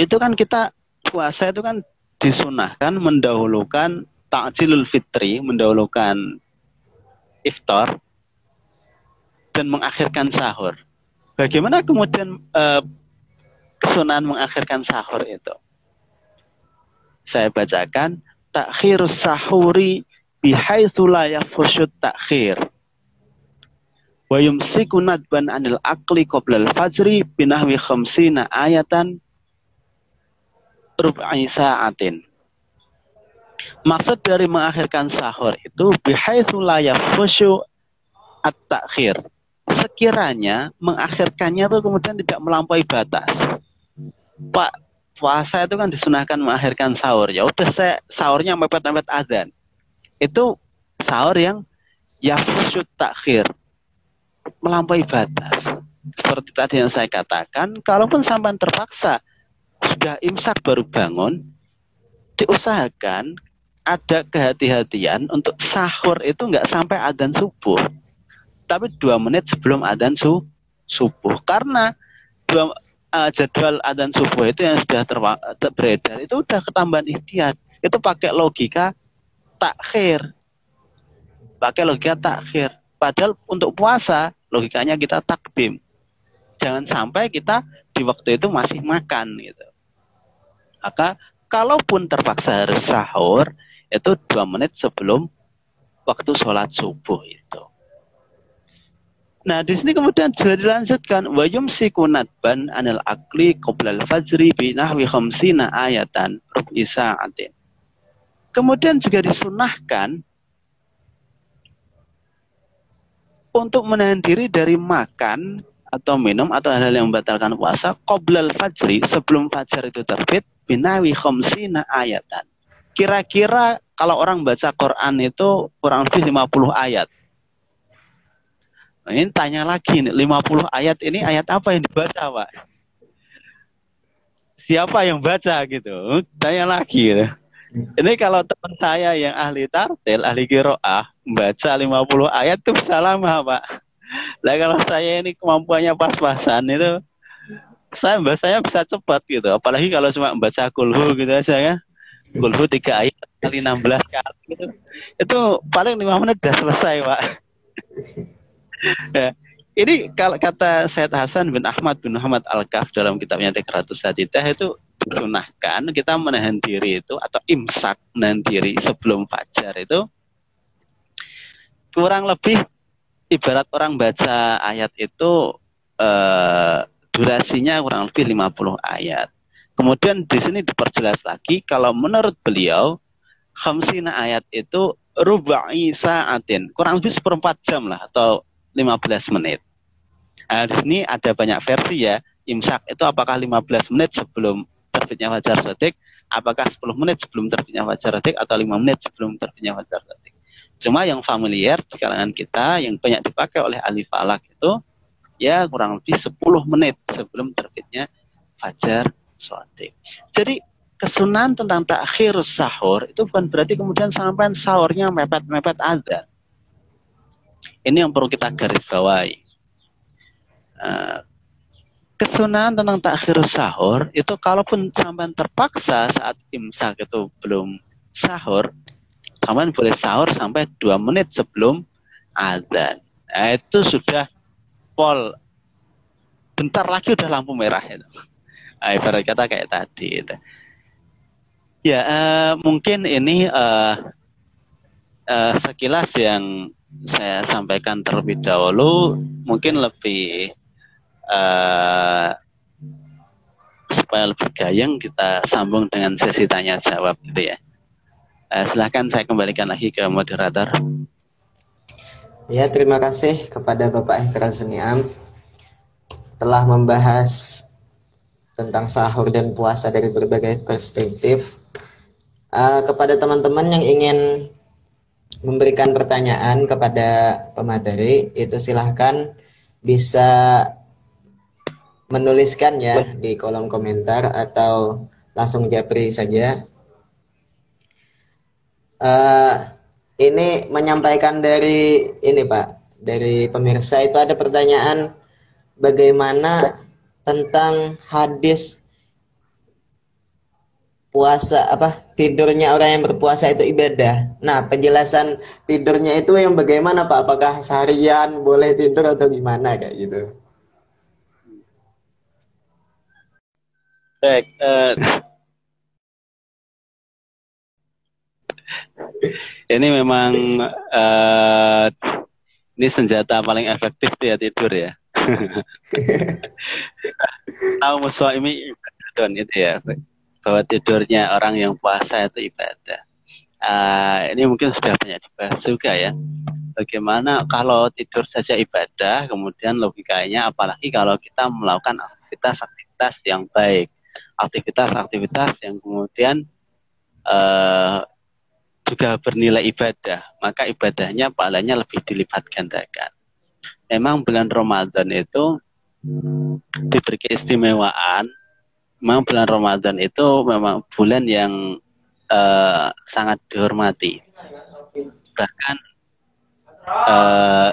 itu kan kita puasa itu kan disunahkan mendahulukan takjilul fitri, mendahulukan iftar dan mengakhirkan sahur. Bagaimana kemudian uh, kesunahan mengakhirkan sahur itu? Saya bacakan takhir sahuri bihaitsu la takhir. Wa yumsiku nadban anil akli qabla al-fajri binahwi khamsina ayatan rub'i sa'atin. Maksud dari mengakhirkan sahur itu bihaitsu la at-takhir. Sekiranya mengakhirkannya itu kemudian tidak melampaui batas. Pak, puasa itu kan disunahkan mengakhirkan sahur. Ya udah saya sahurnya mepet-mepet azan. Itu sahur yang yafusyut takhir. Melampaui batas. Seperti tadi yang saya katakan, kalaupun sampai terpaksa sudah imsak baru bangun, diusahakan ada kehati-hatian untuk sahur itu nggak sampai adzan subuh. Tapi dua menit sebelum adzan su subuh. Karena dua, uh, jadwal adzan subuh itu yang sudah ter beredar itu udah ketambahan ikhtiar. Itu pakai logika takhir. Pakai logika takhir. Padahal untuk puasa logikanya kita takdim. Jangan sampai kita di waktu itu masih makan gitu. Maka kalaupun terpaksa harus sahur itu dua menit sebelum waktu sholat subuh itu. Nah, di sini kemudian sudah dilanjutkan wa yumsiku nadban anil akli qabla al-fajri bi nahwi khamsina ayatan rub'i sa'atin. Kemudian juga disunahkan untuk menahan diri dari makan atau minum atau hal-hal yang membatalkan puasa qabla al-fajri sebelum fajar itu terbit binawi khamsina ayatan. Kira-kira kalau orang baca Quran itu kurang lebih 50 ayat. Nah, ini tanya lagi nih, 50 ayat ini ayat apa yang dibaca, Pak? Siapa yang baca gitu? Tanya lagi. Gitu. Ini kalau teman saya yang ahli tartil, ahli kiroah, baca 50 ayat itu bisa lama, Pak. Nah kalau saya ini kemampuannya pas-pasan itu, saya bacanya bisa cepat gitu. Apalagi kalau cuma membaca kulhu gitu aja ya. Kulhu tiga ayat kali 16 kali gitu. Itu paling lima menit udah selesai, Pak ya. Ini kalau kata Said Hasan bin Ahmad bin Muhammad Al-Kaf dalam kitabnya Tikratus Sadidah itu disunahkan kita menahan diri itu atau imsak menahan diri sebelum fajar itu kurang lebih ibarat orang baca ayat itu uh, durasinya kurang lebih 50 ayat. Kemudian di sini diperjelas lagi kalau menurut beliau khamsina ayat itu rubai saatin, kurang lebih seperempat jam lah atau 15 menit. Nah, di sini ada banyak versi ya. Imsak itu apakah 15 menit sebelum terbitnya fajar sodik, apakah 10 menit sebelum terbitnya fajar sodik atau 5 menit sebelum terbitnya fajar sodik. Cuma yang familiar di kalangan kita yang banyak dipakai oleh ahli falak itu ya kurang lebih 10 menit sebelum terbitnya fajar sodik. Jadi kesunahan tentang takhir sahur itu bukan berarti kemudian sampai sahurnya mepet-mepet ada. Ini yang perlu kita garis bawahi. Uh, kesunahan tentang takhir sahur itu kalaupun sampai terpaksa saat imsak itu belum sahur, sampai boleh sahur sampai dua menit sebelum azan. Nah, itu sudah pol bentar lagi udah lampu merah itu. Nah, ibarat kata kayak tadi itu. Ya, uh, mungkin ini uh, uh, sekilas yang saya sampaikan terlebih dahulu, mungkin lebih uh, supaya lebih gayeng kita sambung dengan sesi tanya jawab gitu ya. Uh, silahkan saya kembalikan lagi ke moderator. Ya, terima kasih kepada Bapak Ikran Suniam telah membahas tentang sahur dan puasa dari berbagai perspektif. Uh, kepada teman-teman yang ingin memberikan pertanyaan kepada pemateri, itu silahkan bisa menuliskan ya di kolom komentar atau langsung japri saja. Uh, ini menyampaikan dari ini Pak, dari pemirsa itu ada pertanyaan bagaimana tentang hadis puasa apa tidurnya orang yang berpuasa itu ibadah. Nah penjelasan tidurnya itu yang bagaimana Pak? Apakah seharian boleh tidur atau gimana kayak gitu? Baik. Uh, ini memang uh, ini senjata paling efektif ya tidur ya. *laughs* Tahu musuh ini itu ya bahwa tidurnya orang yang puasa itu ibadah. Uh, ini mungkin sudah banyak dibahas juga ya. Bagaimana kalau tidur saja ibadah, kemudian logikanya apalagi kalau kita melakukan aktivitas-aktivitas yang baik aktivitas-aktivitas yang kemudian uh, juga bernilai ibadah, maka ibadahnya pahalanya lebih dilipat gandakan. Memang bulan Ramadan itu diberi keistimewaan. Memang bulan Ramadan itu memang bulan yang uh, sangat dihormati. Bahkan uh,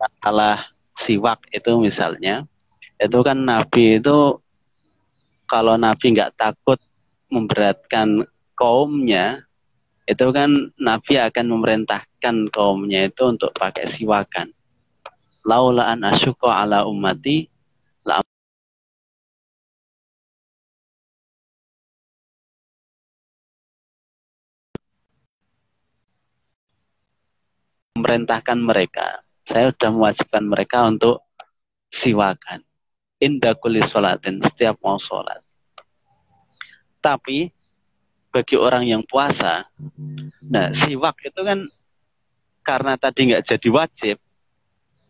masalah siwak itu misalnya, itu kan Nabi itu kalau Nabi nggak takut memberatkan kaumnya, itu kan Nabi akan memerintahkan kaumnya itu untuk pakai siwakan. Laula an asyuqa ala ummati la memerintahkan mereka. Saya sudah mewajibkan mereka untuk siwakan indah kulis sholatin setiap mau sholat. Tapi bagi orang yang puasa, nah siwak itu kan karena tadi nggak jadi wajib,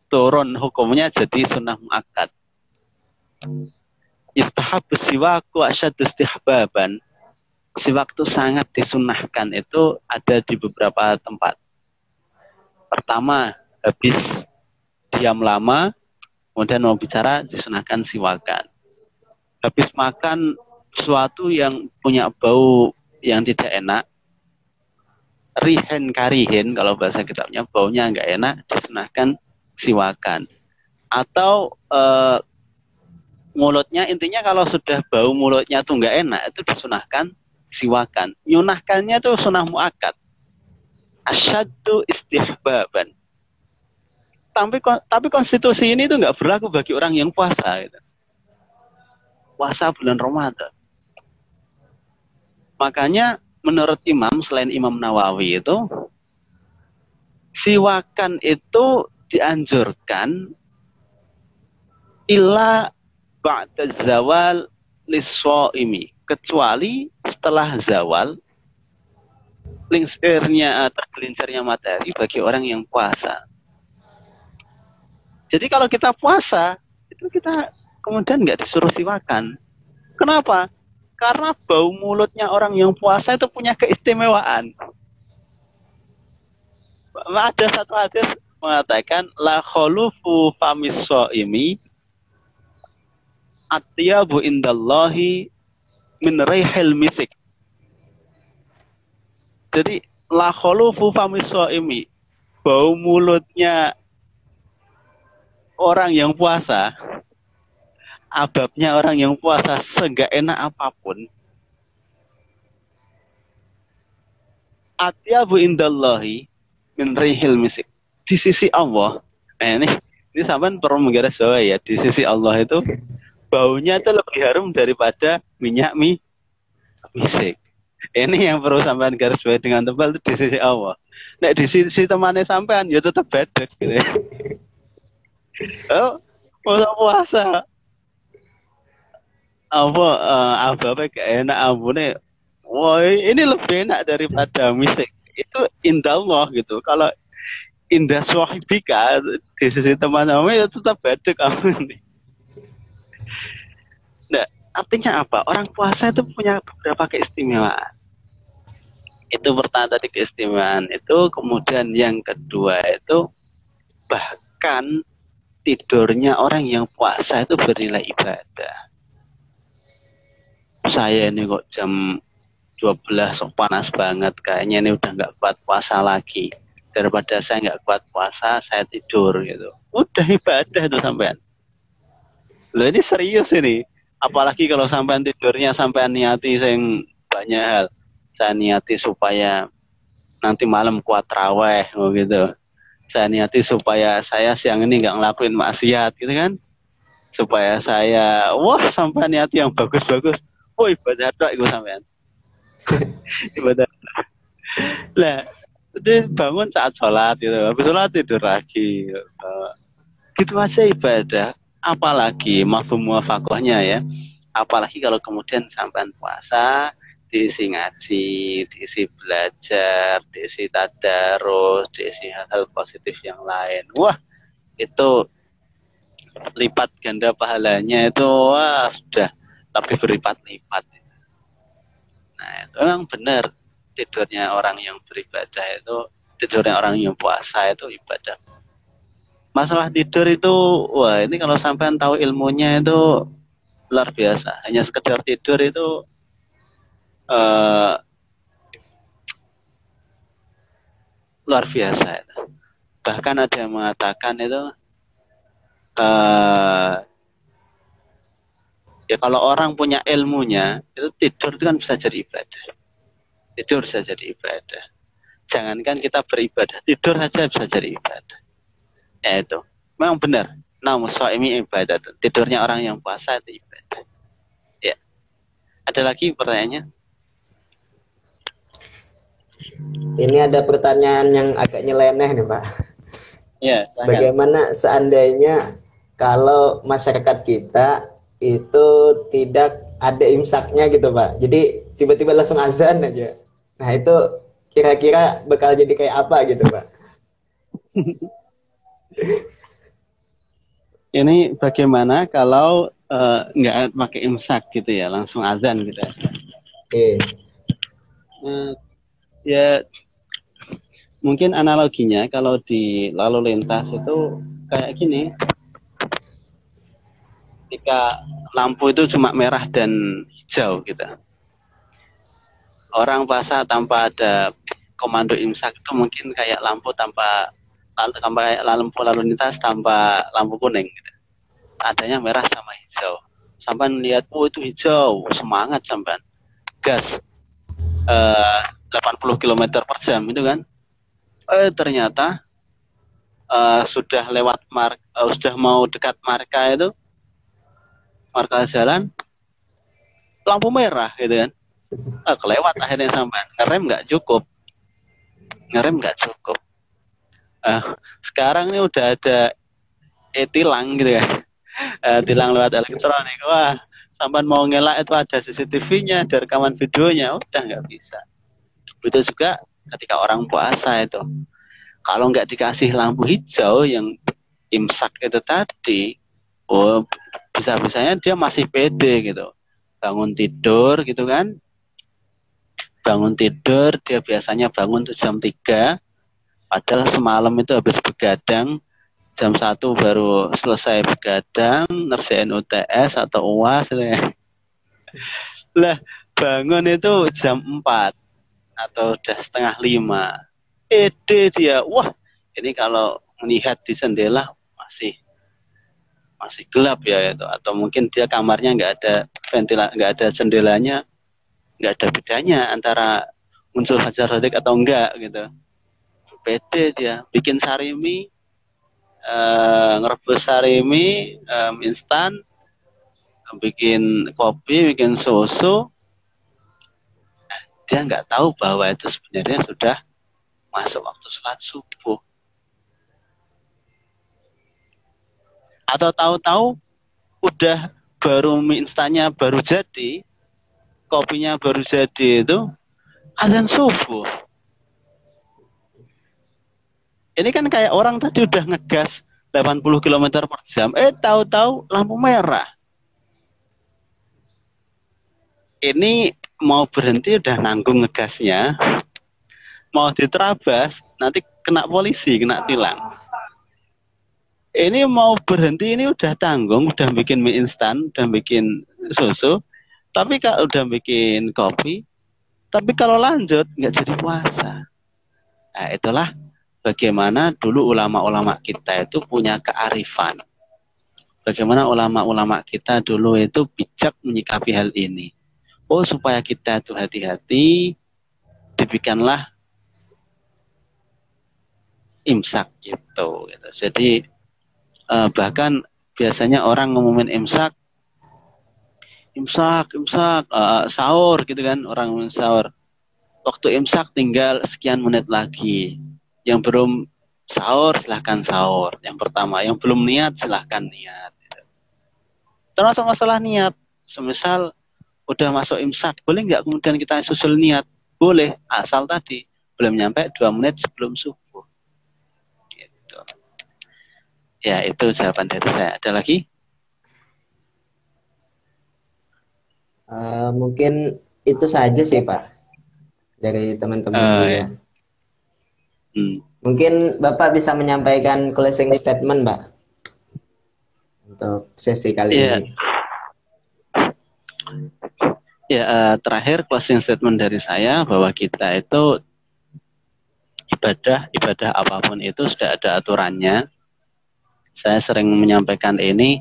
turun hukumnya jadi sunnah muakkad. Istahab siwaku asyad istihbaban. Siwak itu sangat disunahkan itu ada di beberapa tempat. Pertama, habis diam lama, Kemudian mau bicara disunahkan siwakan. Habis makan sesuatu yang punya bau yang tidak enak, rihen karihin kalau bahasa kitabnya baunya nggak enak disunahkan siwakan. Atau e, mulutnya intinya kalau sudah bau mulutnya tuh nggak enak itu disunahkan siwakan. Nyunahkannya tuh sunah muakat. Asyaddu istihbaban. Tapi tapi konstitusi ini tuh nggak berlaku bagi orang yang puasa gitu. puasa bulan Ramadan. Makanya menurut Imam selain Imam Nawawi itu siwakan itu dianjurkan illa ba'da zawal ini kecuali setelah zawal lingsirnya atau gelincirnya matahari bagi orang yang puasa. Jadi kalau kita puasa itu kita kemudian nggak disuruh siwakan. Kenapa? Karena bau mulutnya orang yang puasa itu punya keistimewaan. Ada satu hadis mengatakan la kholufu famis ini atyabu indallahi min rihil misik. Jadi la kholufu famis ini bau mulutnya orang yang puasa ababnya orang yang puasa seenggak enak apa pun atyabu indallahi min rihil misik. Di sisi Allah eh, ini ini sampai perlu menggaris bawah ya di sisi Allah itu baunya itu lebih harum daripada minyak mie misik ini yang perlu sampean garis bawah dengan tebal itu di sisi Allah Nek di sisi temannya sampean ya tetap bedek gitu. *laughs* oh, puasa puasa. Apa uh, apa apa enak ambune. Wah, ini lebih enak daripada misik. Itu indah Allah gitu. Kalau indah swahibika di sisi teman-teman ya tetap bedek ini. Artinya apa? Orang puasa itu punya beberapa keistimewaan. Itu pertama tadi keistimewaan itu, kemudian yang kedua itu bahkan tidurnya orang yang puasa itu bernilai ibadah. Saya ini kok jam 12 panas banget, kayaknya ini udah nggak kuat puasa lagi. Daripada saya nggak kuat puasa, saya tidur gitu. Udah ibadah itu sampean. Loh ini serius ini. Apalagi kalau sampean tidurnya sampean niati sing banyak hal. Saya niati supaya nanti malam kuat raweh gitu. Saya niati supaya saya siang ini nggak ngelakuin maksiat gitu kan? Supaya saya wah sampai niati yang bagus-bagus. Oh ibadah *laughs* doa itu sampean. Ibadah lah jadi bangun saat sholat gitu. Habis sholat tidur lagi gitu, gitu aja ibadah apalagi mafhum muafakohnya ya apalagi kalau kemudian sampai puasa diisi ngaji, diisi belajar, diisi tadarus, diisi hal-hal positif yang lain. Wah, itu lipat ganda pahalanya itu wah sudah tapi berlipat-lipat. Nah, itu memang benar tidurnya orang yang beribadah itu tidurnya orang yang puasa itu ibadah. Masalah tidur itu wah ini kalau sampai tahu ilmunya itu luar biasa. Hanya sekedar tidur itu uh, luar biasa itu. Bahkan ada yang mengatakan itu uh, ya kalau orang punya ilmunya itu tidur itu kan bisa jadi ibadah. Tidur bisa jadi ibadah. Jangankan kita beribadah, tidur saja bisa jadi ibadah. Ya itu. Memang benar. Namun ini ibadah. Tidurnya orang yang puasa itu ibadah. Ya. Ada lagi pertanyaannya? Ini ada pertanyaan yang agak nyeleneh nih Pak. Ya, Bagaimana seandainya kalau masyarakat kita itu tidak ada imsaknya gitu Pak. Jadi tiba-tiba langsung azan aja. Nah itu kira-kira bakal jadi kayak apa gitu Pak? *laughs* Ini bagaimana kalau uh, nggak pakai imsak gitu ya, langsung azan gitu ya? Oke. Okay. Uh, ya mungkin analoginya kalau di lalu lintas itu kayak gini ketika lampu itu cuma merah dan hijau gitu orang puasa tanpa ada komando imsak itu mungkin kayak lampu tanpa kayak lampu lalu lintas tanpa lampu kuning gitu. adanya merah sama hijau. Sampai lihat oh itu hijau. Semangat sampai gas uh, 80 km per jam itu kan? Eh ternyata uh, sudah lewat mark uh, sudah mau dekat marka itu marka jalan lampu merah gitu kan? Uh, kelewat akhirnya sampai ngerem nggak cukup? Ngerem nggak cukup uh, sekarang ini udah ada e-tilang gitu ya. Uh, tilang lewat elektronik. Wah, sampai mau ngelak itu ada CCTV-nya, ada rekaman videonya, udah nggak bisa. Begitu juga ketika orang puasa itu. Kalau nggak dikasih lampu hijau yang imsak itu tadi, oh bisa-bisanya dia masih pede gitu. Bangun tidur gitu kan, bangun tidur dia biasanya bangun tuh jam 3 padahal semalam itu habis begadang jam satu baru selesai begadang ngerjain UTS atau UAS ya. *laughs* lah bangun itu jam 4 atau udah setengah lima. Ede dia. Wah ini kalau melihat di jendela masih masih gelap ya itu. Atau mungkin dia kamarnya nggak ada ventila nggak ada jendelanya nggak ada bedanya antara muncul fajar sodik atau enggak gitu pede dia. Bikin sarimi uh, ngerebus sarimi um, instan bikin kopi bikin susu dia nggak tahu bahwa itu sebenarnya sudah masuk waktu sholat subuh. Atau tahu-tahu udah baru mie instannya baru jadi kopinya baru jadi itu azan subuh ini kan kayak orang tadi udah ngegas 80 km per jam. Eh tahu-tahu lampu merah. Ini mau berhenti udah nanggung ngegasnya. Mau diterabas nanti kena polisi, kena tilang. Ini mau berhenti ini udah tanggung, udah bikin mie instan, udah bikin susu. Tapi kalau udah bikin kopi, tapi kalau lanjut nggak jadi puasa. Nah, itulah bagaimana dulu ulama-ulama kita itu punya kearifan. Bagaimana ulama-ulama kita dulu itu bijak menyikapi hal ini. Oh, supaya kita itu hati-hati, dibikinlah imsak gitu. gitu. Jadi eh, bahkan biasanya orang ngumumin imsak, imsak, imsak, uh, sahur gitu kan, orang ngumumin sahur. Waktu imsak tinggal sekian menit lagi yang belum sahur silahkan sahur. Yang pertama, yang belum niat silahkan niat. Termasuk masalah niat. Semisal udah masuk imsak, boleh nggak kemudian kita susul niat? Boleh, asal tadi belum nyampe dua menit sebelum subuh. Gitu. Ya, itu jawaban dari saya. Ada lagi? Uh, mungkin itu saja sih Pak dari teman-teman uh, juga. Ya. Hmm. Mungkin Bapak bisa menyampaikan closing statement, Mbak, untuk sesi kali yeah. ini. Ya, uh, terakhir closing statement dari saya bahwa kita itu ibadah, ibadah apa pun itu sudah ada aturannya. Saya sering menyampaikan ini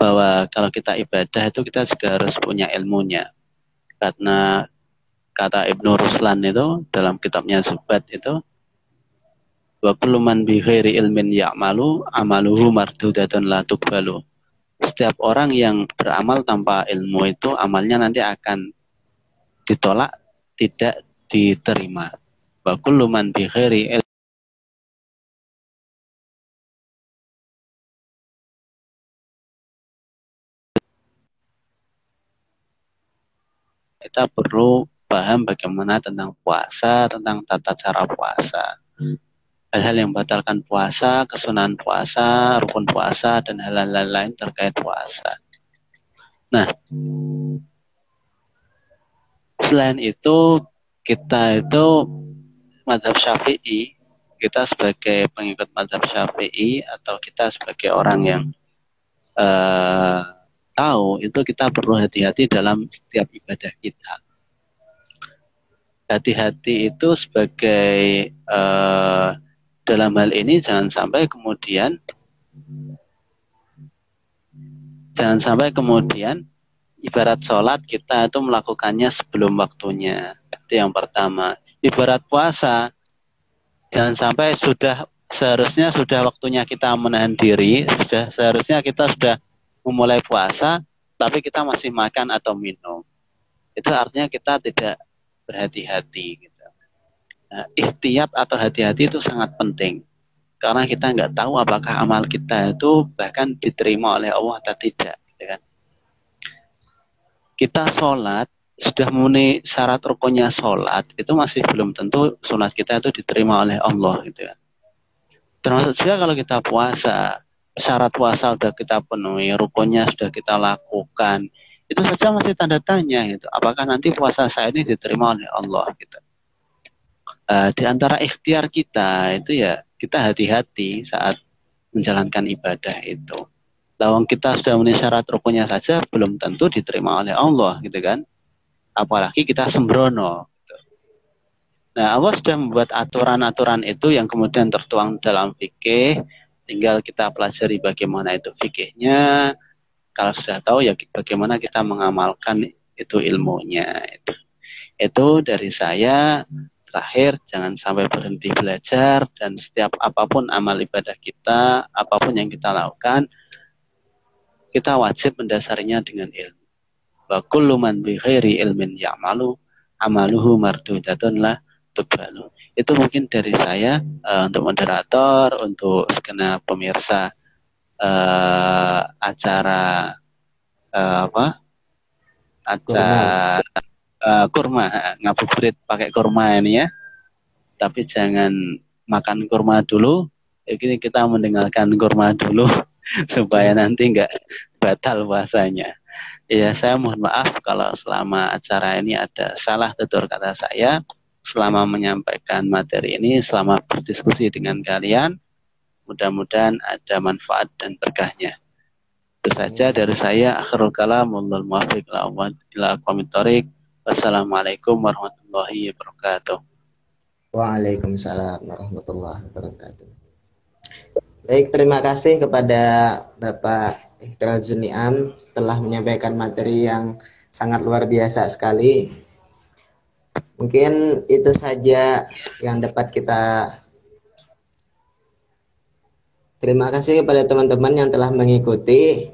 bahwa kalau kita ibadah itu kita juga harus punya ilmunya. Karena kata Ibnu Ruslan itu dalam kitabnya Zubat itu wa kullu man bi ghairi ilmin ya'malu amaluhu mardudatun la tuqbalu. Setiap orang yang beramal tanpa ilmu itu amalnya nanti akan ditolak, tidak diterima. Wa kullu man bi ghairi kita perlu paham bagaimana tentang puasa, tentang tata cara puasa hal-hal yang batalkan puasa, kesunahan puasa, rukun puasa, dan hal-hal lain terkait puasa. Nah, selain itu, kita itu madhab syafi'i, kita sebagai pengikut madhab syafi'i, atau kita sebagai orang yang uh, tahu, itu kita perlu hati-hati dalam setiap ibadah kita. Hati-hati itu sebagai uh, dalam hal ini jangan sampai kemudian jangan sampai kemudian ibarat sholat kita itu melakukannya sebelum waktunya. Itu yang pertama. Ibarat puasa jangan sampai sudah seharusnya sudah waktunya kita menahan diri sudah seharusnya kita sudah memulai puasa tapi kita masih makan atau minum. Itu artinya kita tidak berhati-hati gitu. Nah, ikhtiat atau hati-hati itu sangat penting. karena kita nggak tahu apakah amal kita itu bahkan diterima oleh Allah atau tidak gitu kan. Kita sholat sudah memenuhi syarat rukunnya sholat itu masih belum tentu sholat kita itu diterima oleh Allah gitu kan. Termasuk juga kalau kita puasa syarat puasa sudah kita penuhi rukunnya sudah kita lakukan itu saja masih tanda tanya gitu. Apakah nanti puasa saya ini diterima oleh Allah gitu uh, di antara ikhtiar kita itu ya kita hati-hati saat menjalankan ibadah itu. Lawang kita sudah memenuhi syarat rukunnya saja belum tentu diterima oleh Allah gitu kan. Apalagi kita sembrono. Gitu. Nah Allah sudah membuat aturan-aturan itu yang kemudian tertuang dalam fikih. Tinggal kita pelajari bagaimana itu fikihnya. Kalau sudah tahu ya bagaimana kita mengamalkan itu ilmunya. Itu, itu dari saya terakhir jangan sampai berhenti belajar dan setiap apa pun amal ibadah kita, apa pun yang kita lakukan, kita wajib mendasarinya dengan ilmu. Wa kullu man bi ghairi ilmin ya'malu amaluhu mardudatun lah tubalu. Itu mungkin dari saya uh, untuk moderator, untuk segenap pemirsa uh, acara uh, apa? Acara uh, kurma ngabuburit pakai kurma ini ya. Tapi jangan makan kurma dulu. Ini kita mendengarkan kurma dulu *laughs* supaya nanti nggak batal puasanya. Ya saya mohon maaf kalau selama acara ini ada salah tutur kata saya. Selama menyampaikan materi ini selama berdiskusi dengan kalian mudah-mudahan ada manfaat dan berkahnya. Itu saja dari saya. Akhirul kalam. Wallahul muwaffiq. Ila aqwamit Wassalamualaikum warahmatullahi wabarakatuh. Waalaikumsalam warahmatullahi wabarakatuh. Baik, terima kasih kepada Bapak Ikhtiar Zuniam telah menyampaikan materi yang sangat luar biasa sekali. Mungkin itu saja yang dapat kita Terima kasih kepada teman-teman yang telah mengikuti.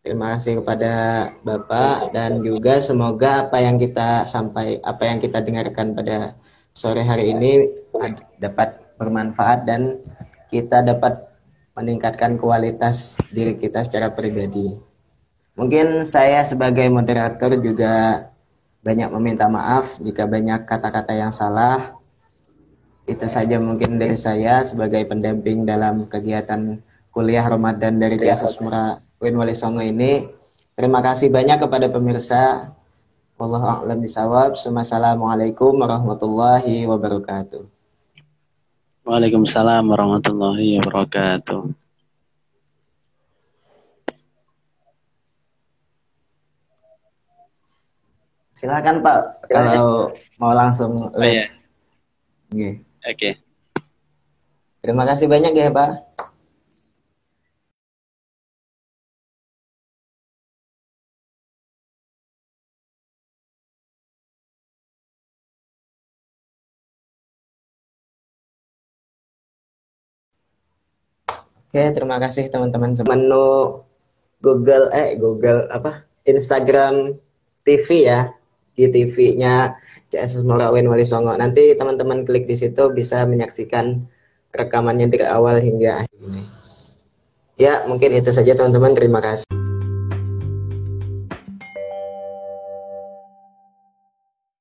Terima kasih kepada Bapak dan juga semoga apa yang kita sampai apa yang kita dengarkan pada sore hari ini dapat bermanfaat dan kita dapat meningkatkan kualitas diri kita secara pribadi. Mungkin saya sebagai moderator juga banyak meminta maaf jika banyak kata-kata yang salah. Itu saja mungkin dari saya sebagai pendamping dalam kegiatan kuliah Ramadan dari Tiasa Sumra Win Wali Songo ini. Terima kasih banyak kepada pemirsa. Wallahu a'lam bisawab. Assalamualaikum warahmatullahi wabarakatuh. Waalaikumsalam warahmatullahi wabarakatuh. Silakan Pak kalau mau langsung live. Oh, iya. Oke. Okay. Terima kasih banyak ya Pak. Oke, terima kasih teman-teman. Menu Google eh Google apa? Instagram TV ya. Di TV-nya CSS Morawin Wali Songo. Nanti teman-teman klik di situ bisa menyaksikan rekamannya dari awal hingga akhir. Ya, mungkin itu saja teman-teman. Terima kasih.